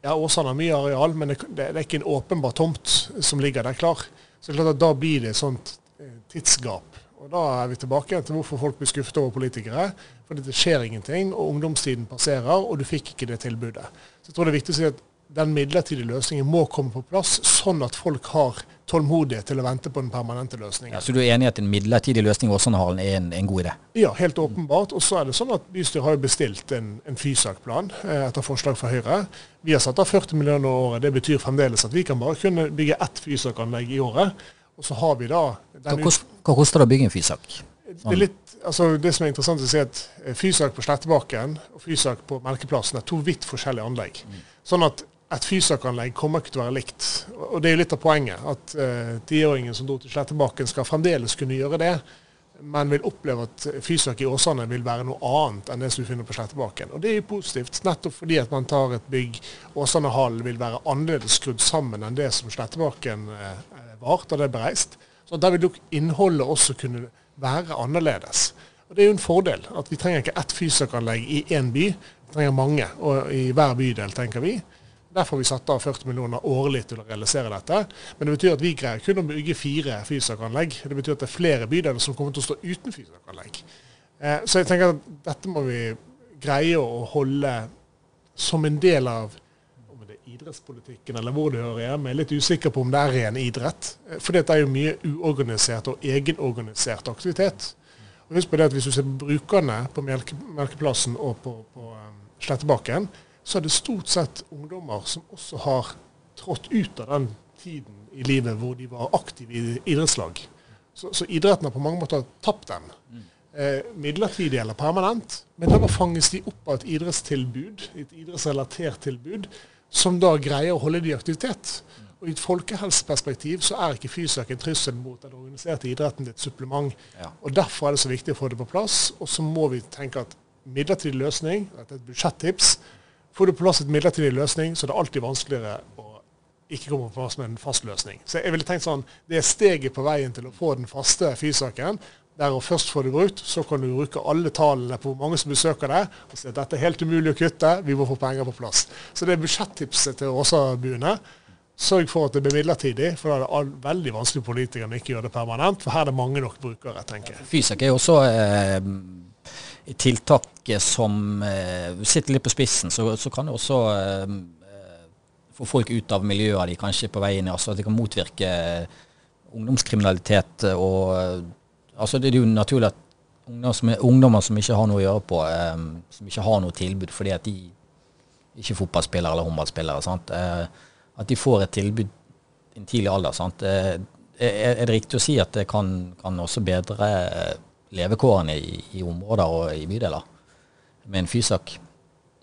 Ja, Åsane har mye areal, men det, det, er ikke en åpenbar tomt som ligger der klar. Så det er klart at da blir det et sånt eh, tidsgap. Og Da er vi tilbake til hvorfor folk blir skuffet over politikere. Fordi det skjer ingenting, og ungdomstiden passerer, og du fikk ikke det tilbudet. Så jeg tror det er viktig å si at den midlertidige løsningen må komme på plass, sånn at folk har tålmodighet til å vente på den permanente løsningen. Ja, så du er enig i at en midlertidig løsning i Åsane-hallen er en, en, god idé? Ja, helt åpenbart. Og så er det sånn at bystyret har bestilt en, en Fysak-plan eh, etter forslag fra Høyre. Vi har satt av 40 millioner i året. Det betyr fremdeles at vi kan bare kunne bygge ett Fysak-anlegg i året. Og så har vi da Hva, hva koster det å bygge en Fysak? Det, litt, altså det, som er interessant å si at eh, Fysak på Slettebakken og Fysak på Melkeplassen er to vidt forskjellige anlegg. Mm. Sånn at et fysakanlegg kommer ikke til å være likt. Og Det er jo litt av poenget. At uh, tiåringen som dro til Slettebakken skal fremdeles kunne gjøre det, men vil oppleve at Fysak i Åsane vil være noe annet enn det som du finner på Slettebakken. Og Det er jo positivt, nettopp fordi at man tar et bygg. Åsane hall vil være annerledes skrudd sammen enn det som Slettebakken uh, var da det ble reist. Så Der vil nok innholdet også kunne være annerledes. Og Det er jo en fordel at vi trenger ikke ett fysakanlegg i én by, vi trenger mange og i hver bydel, tenker vi. Derfor har vi satt av 40 millioner årlig til å realisere dette. Men det betyr at vi greier kun å bygge fire fysakanlegg. Det betyr at det er flere bydeler som kommer til å stå uten fysakanlegg. Eh, så jeg tenker at dette må vi greie å holde som en del av idrettspolitikken eller hvor det hører hjemme. Jeg er litt usikker på om det er ren idrett. Eh, for det er jo mye uorganisert og egenorganisert aktivitet. Og husk på det at Hvis du ser på brukerne på Melke, Melkeplassen og på, på um, Slettebakken, så er det stort sett ungdommer som også har trådt ut av den tiden i livet hvor de var aktive i idrettslag. Så, så idretten har på mange måter tapt den. Eh, midlertidig eller permanent. Men da fanges de opp av et idrettstilbud, et idrettsrelatert tilbud, som da greier å holde de i aktivitet. Og I et folkehelseperspektiv så er ikke fysisk en trussel mot den organiserte idretten et supplement. Ja. Og Derfor er det så viktig å få det på plass. Og så må vi tenke at midlertidig løsning, dette er et budsjettips, Får du på plass et midlertidig løsning, så er det alltid vanskeligere å ikke komme på plass med en fast løsning. Så jeg ville tenkt sånn, Det er steget på veien til å få den faste fysaken. Der å først få det brukt, så kan du bruke alle tallene på hvor mange som besøker deg, og si at dette er helt umulig å kutte, vi må få penger på plass. Så det er budsjettipset til Åsabuene. Sørg for at det blir midlertidig, for da er det veldig vanskelig for politikerne ikke gjøre det permanent. For her er det mange nok brukere, tenker jeg. Fysak er jo også eh, tiltak som eh, sitter litt på spissen, så, så kan det også eh, få folk ut av miljøet de kanskje på veien, altså at det kan motvirke ungdomskriminalitet. og altså Det er jo naturlig at ungdommer som, ikke har noe å gjøre på, eh, som ikke har noe tilbud fordi at de ikke er fotballspillere eller håndballspillere? Eh, at de får et tilbud i en tidlig alder. Sant? Eh, er det riktig å si at det kan, kan også bedre levekårene i, i, områder og i bydeler med en fysak?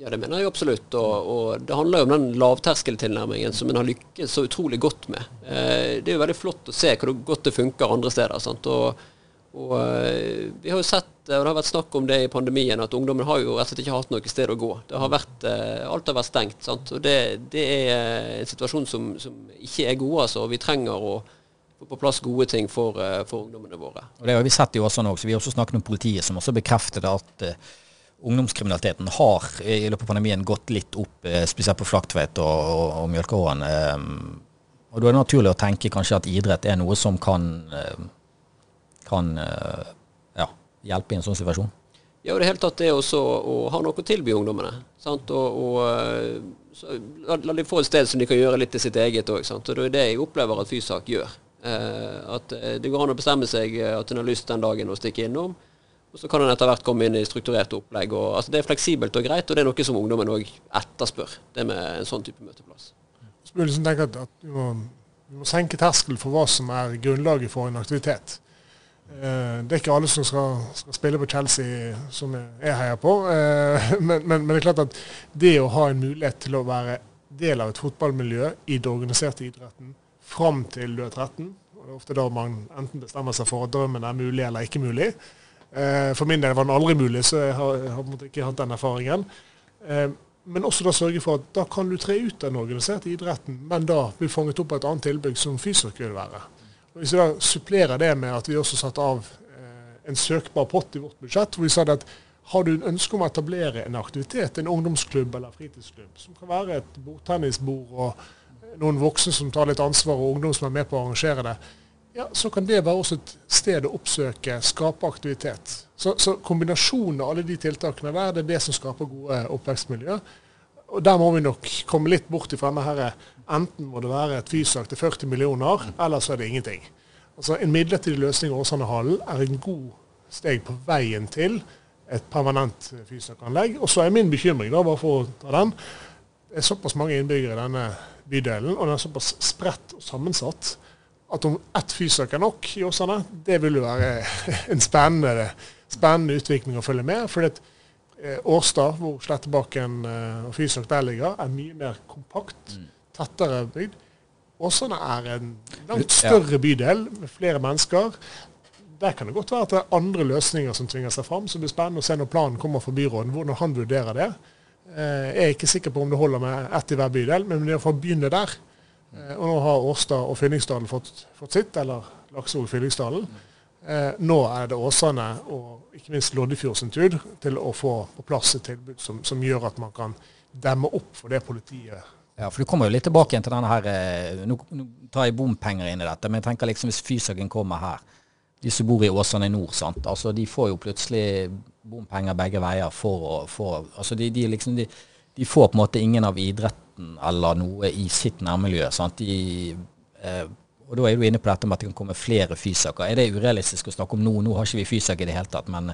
Ja, det mener jeg absolutt. Og, og det handler jo om den lavterskeltilnærmingen som en har lykkes så utrolig godt med. Eh, det er jo veldig flott å se hvor godt det funker andre steder. Sant? Og, og eh, vi har jo sett, og det har vært snakk om det i pandemien, at ungdommen har jo rett og slett ikke hatt noe sted å gå. Har vært, eh, alt har vært stengt. Sant? Og det, det, er en situasjon som, som ikke er god. Altså. Vi trenger å få på plass gode ting for, eh, for ungdommene våre. Og Det har vi sett i Åsane også. Vi har også snakket med politiet, som også bekreftet at uh, ungdomskriminaliteten har i løpet av pandemien gått litt opp, uh, spesielt på Flaktveit og, og, og Mjølkeråen. Uh, og Da er det naturlig å tenke kanskje at idrett er noe som kan, kan ja, hjelpe i en sånn situasjon? Ja, og det hele tatt det også å ha noe å tilby ungdommene. Sant? Og, og så, la, la de få et sted som de kan gjøre litt til sitt eget òg. Og det er det jeg opplever at Fysak gjør. Eh, at eh, det går an å bestemme seg eh, at en har lyst den dagen å stikke innom. Og så kan en etter hvert komme inn i strukturerte opplegg. Og, altså, det er fleksibelt og greit, og det er noe som ungdommen òg etterspør. Det med en sånn type møteplass. Så bør liksom tenke at, at vi, må, vi, må, senke terskelen for hva som er grunnlaget for en aktivitet. Det er ikke alle som skal, skal, spille på Chelsea som jeg heier på. Men, men, men, det er klart at det å ha en mulighet til å være del av et fotballmiljø i det organiserte idretten fram til du er 13. Og det er ofte da man enten bestemmer seg for at drømmen er mulig eller ikke mulig. Eh, for min del var den aldri mulig, så jeg har, jeg har ikke hatt den erfaringen. Eh, men også da sørge for at da kan du tre ut av den organiserte idretten, men da bli fanget opp av et annet tilbygg som fysisk vil være. Og Hvis vi da supplerer det med at vi også satte av eh, en søkbar pott i vårt budsjett, hvor vi sa at har du en ønske om å etablere en aktivitet, en ungdomsklubb eller fritidsklubb, som kan være et bordtennisbord og noen voksne som tar litt ansvar, og ungdom som er med på å arrangere det, ja, så kan det være også et sted å oppsøke, skape aktivitet. Så, så kombinasjonen av alle de tiltakene der, det er det som skaper gode oppvekstmiljø. Og Der må vi nok komme litt bort ifra denne her, enten må det være et fysak til 40 millioner, eller så er det ingenting. Altså En midlertidig løsning i Åsanehallen er en god steg på veien til et permanent fysakanlegg. Og så er min bekymring, da, bare for å ta den, det er såpass mange innbyggere i denne bydelen, og den er såpass spredt og sammensatt at om ett fysiker er nok i Åsane, det vil jo være en spennende, spennende utvikling å følge med. fordi at Årstad, hvor Slettebakken eh, og Fysak der ligger, er mye mer kompakt, mm. tettere bygd. Åsane er en langt større bydel med flere mennesker. Der kan det godt være at det er andre løsninger som tvinger seg fram. Så det blir spennende å se når planen kommer fra byråden, hvordan han vurderer det. Eh, jeg er ikke sikker på om det holder med ett i hver bydel, men det er å begynne der. Eh, og nå har Årstad og Fyllingsdalen fått, fått, sitt, eller Laksevåg Fyllingsdalen. Eh, nå er det Åsane og ikke minst Loddefjord sin tur til å få på plass et tilbud som, som, gjør at man kan demme opp for det politiet ja, for Du kommer jo litt tilbake igjen til denne her Nå, tar jeg bompenger inn i dette, men jeg tenker liksom hvis Fysaken kommer her De som bor i Åsane nord, sant? Altså, de får jo plutselig bompenger begge veier for å for, altså de, de, liksom, de, de, får på en måte ingen av idretten eller noe i sitt nærmiljø. Eh, og Da er du inne på dette med at det kan komme flere fysaker. Er det urealistisk å snakke om nå? Nå har ikke vi fysak i det hele tatt. Men,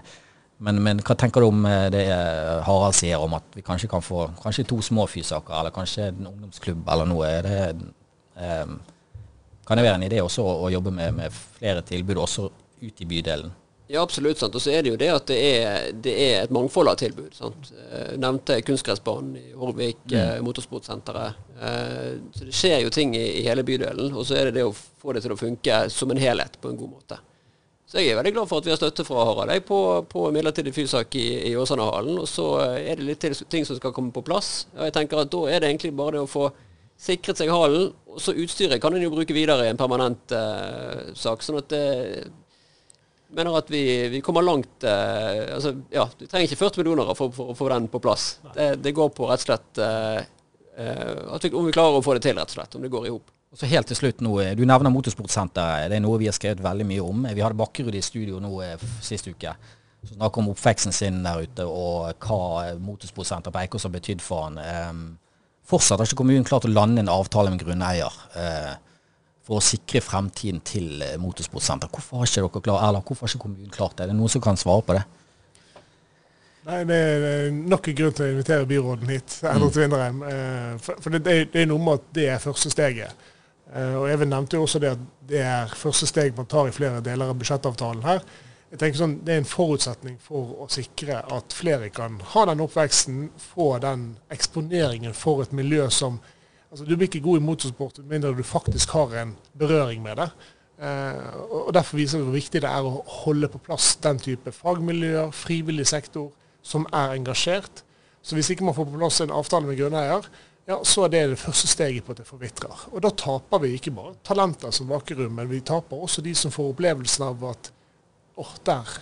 men, men, hva tenker du om eh, det eh, Harald sier om at vi kanskje kan få kanskje to små fysaker, eller kanskje en ungdomsklubb eller noe? Er det, eh, kan det være en idé også å, å jobbe med, med flere tilbud også ut i bydelen? Ja, absolutt. sant. Og så er det jo det at det er, det er et mangfold av tilbud. sant. Eh, nevnte kunstgressbanen i Horvik, mm. Eh, motorsportsenteret. Eh, så det skjer jo ting i, i, hele bydelen. Og så er det det å få det til å funke som en helhet på en god måte. Så jeg er veldig glad for at vi har støtte fra Harald jeg, på, på midlertidig fysak i, i Åsanehallen. Og så er det litt ting som skal komme på plass. Og jeg tenker at da er det egentlig bare det å få sikret seg hallen. Og så utstyret kan en jo bruke videre i en permanent uh, sak. sånn at det mener at vi, vi kommer langt eh, altså, ja, Du trenger ikke 40 millioner for, å få den på plass. Det, det, går på rett og slett eh, eh at vi, om vi klarer å få det til, rett og slett. Om det går i hop. Og så helt til slutt nå, Du nevner Motorsportsenteret. Det er noe vi har skrevet veldig mye om. Vi hadde Bakkerud i studio nå eh, sist uke. Som snakker om oppveksten sin der ute, og hva Motorsportsenteret på Eikås har betydd for han. Um, fortsatt har ikke kommunen klart å lande en avtale med grunneier. Eh, for å sikre fremtiden til eh, motorsportsenter. Hvorfor har ikke dere klart, eller hvorfor har ikke kommunen klart det? Er det noen som kan svare på det? Nei, Det er nok en grunn til å invitere byråden hit, Endre mm. Tvinderheim. Eh, for det, er noe med at det er første steget. Eh, og Even nevnte jo også det at det er første steg man tar i flere deler av budsjettavtalen her. Jeg tenker sånn, Det er en forutsetning for å sikre at flere kan ha den oppveksten, få den eksponeringen for et miljø som altså Du blir ikke god i motorsport med mindre du faktisk har en berøring med det. Eh, og Derfor viser det hvor viktig det er å holde på plass den type fagmiljøer, frivillig sektor, som er engasjert. Så hvis ikke man får på plass en avtale med grunneier, ja, så er det det første steget på at det forvitrer. Og da taper vi ikke bare talenter som Vakerum, men vi taper også de som får opplevelsen av at åh, oh, der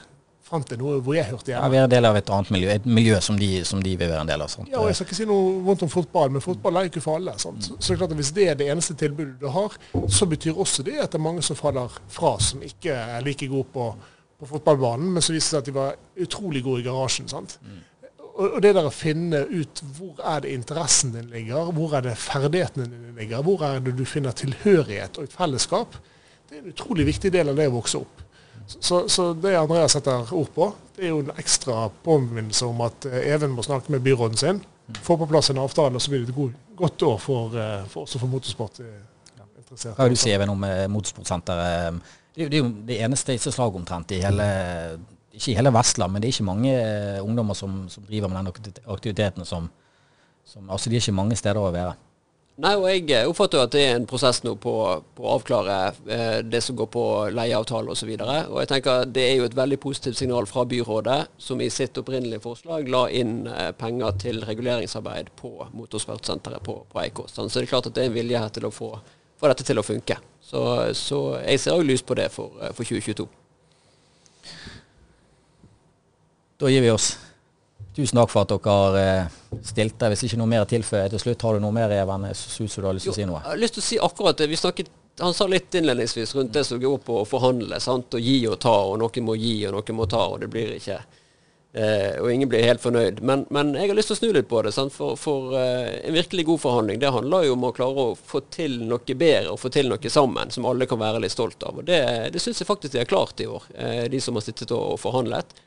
fant jeg noe hvor jeg hørte hjemme. Ja, Vi er en del av et annet miljø, et miljø som de, som de vil være en del av. Sant? Ja, og Jeg skal ikke si noe vondt om fotball, men fotball er jo ikke for alle. Sant? Så, det er klart at Hvis det er det eneste tilbudet du har, så betyr også det at det er mange som faller fra, som ikke er like gode på, på fotballbanen, men så viser det seg at de var utrolig gode i garasjen. sant? Mm og det der å finne ut hvor er det interessen din ligger, hvor er det ferdighetene dine ligger, hvor er det du finner tilhørighet og et fellesskap, det er en utrolig viktig del av det å vokse opp. Så, så det Andreas setter ord på, det er jo en ekstra påminnelse om at eh, Even må snakke med byråden sin, få på plass en avtale, og så blir det et god, godt år for, eh, for, også for motorsport. Hva vil du si Even om eh, motorsportsenteret? Det er jo det eneste slag omtrent i hele ikke i hele Vestland, men det er ikke mange ungdommer som, som, driver med den aktiviteten som, som, Altså, de er ikke mange steder å være. Nei, og jeg eh, oppfatter jo at det er en prosess nå på, på å avklare eh, det som går på leieavtale osv. Jeg tenker det er jo et veldig positivt signal fra byrådet, som i sitt opprinnelige forslag la inn eh, penger til reguleringsarbeid på motorsportsenteret på, på Eikås. Så det er klart at det er en vilje her til å få, få dette til å funke. Så, så jeg ser òg lys på det for, eh, for 2022. Da gir vi oss. Tusen takk for at dere eh, stilte. Hvis ikke noe mer er tilføye til slutt, har du noe mer, Even? Jeg syns du har lyst til å si noe. Jeg har lyst til å si akkurat det. Vi snakket, han sa litt innledningsvis rundt det som går på å forhandle. sant? Å gi og ta, og noen må gi og noen må ta, og det blir ikke eh, Og ingen blir helt fornøyd. Men, men, jeg har lyst til å snu litt på det. sant? For, for eh, en virkelig god forhandling, det handler jo om å klare å få til noe bedre og få til noe sammen som alle kan være litt stolt av. Og Det, det syns jeg faktisk de har klart i år, eh, de som har sittet og forhandlet.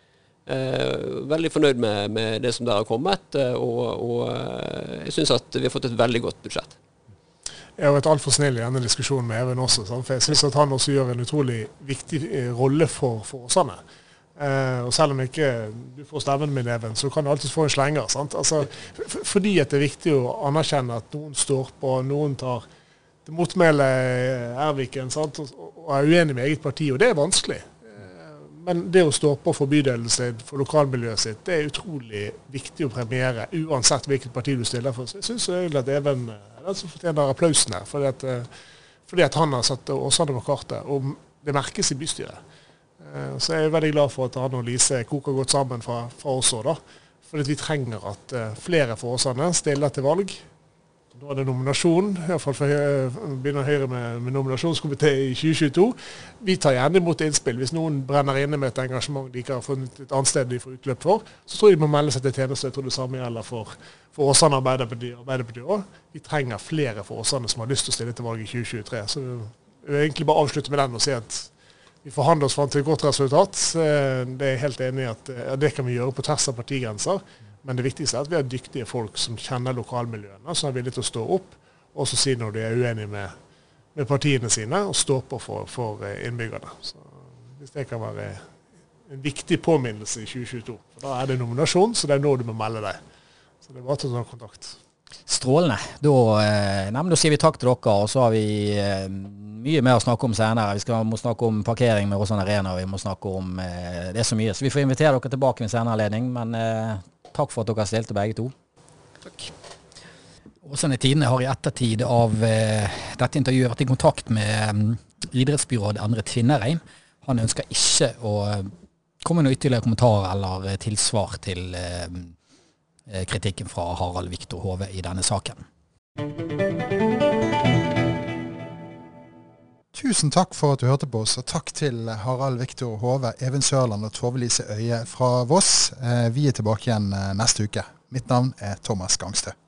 Eh, veldig fornøyd med, med, det som der har kommet, eh, og, og eh, jeg syns at vi har fått et veldig godt budsjett. Jeg har vært altfor snill i denne diskusjonen med Even også, for jeg syns han også gjør en utrolig viktig rolle for, for Åsane. Eh, og selv om ikke du får stemmen min, Even, så kan du alltid få en slenger. Altså, fordi at det er viktig å anerkjenne at noen står på, noen tar til motmæle Erviken sant? og er uenig med eget parti, og det er vanskelig. Men det å stå på for bydelen sin, for lokalmiljøet sitt, det er utrolig viktig å premiere, uansett hvilket parti du stiller for. Så jeg syns egentlig at Even er eh, den som fortjener applausen her. Fordi at, eh, fordi at han har satt Åsane på kartet, og det merkes i bystyret. Eh, så jeg er veldig glad for at han og Lise koker godt sammen fra, fra oss òg, da. Fordi vi trenger at flere fra Åsane stiller til valg nå er det nominasjon, iallfall for begynner Høyre med, med nominasjonskomité i 2022. Vi tar gjerne imot innspill. Hvis noen brenner inne med et engasjement de ikke har funnet et annet sted de får utløp for, så tror jeg de må melde seg til tjeneste. Jeg tror det samme gjelder for, for Åsane Arbeiderparti Arbeiderpartiet òg. Vi trenger flere for Åsane som har lyst til å stille til valg i 2023. Så jeg vil egentlig bare avslutte med den og si at vi forhandler oss fram til et godt resultat. Eh, det er jeg helt enig i at ja, det kan vi gjøre på tvers av partigrenser. Men det viktigste er at vi har dyktige folk som kjenner lokalmiljøene, som er villige til å stå opp og så si når de er uenige med, med partiene sine, og stå på for, for eh, innbyggerne. Så Hvis det kan være en viktig påminnelse i 2022. For Da er det nominasjon, så det er nå du må melde deg. Så det er bare å ta kontakt. Strålende. Da, eh, nei, da sier vi takk til dere, og så har vi eh, mye mer å snakke om senere. Vi skal, må snakke om parkering med Åsane Arena, og vi må snakke om det er så mye. Så vi får invitere dere tilbake med senere anledning. Men Takk for at dere stilte begge to. Takk. Åsane Tidende har i ettertid av eh, dette intervjuet vært i kontakt med um, idrettsbyråd Endre Tvinnereim. Han ønsker ikke å uh, komme med noen ytterligere kommentar eller uh, tilsvar til uh, kritikken fra Harald Viktor Hove i denne saken. Tusen takk for at du hørte på oss, og takk til Harald Viktor Hove, Even Sørland og Tove Lise Øie fra Voss. Eh, vi er tilbake igjen eh, neste uke. Mitt navn er Thomas Gangstø.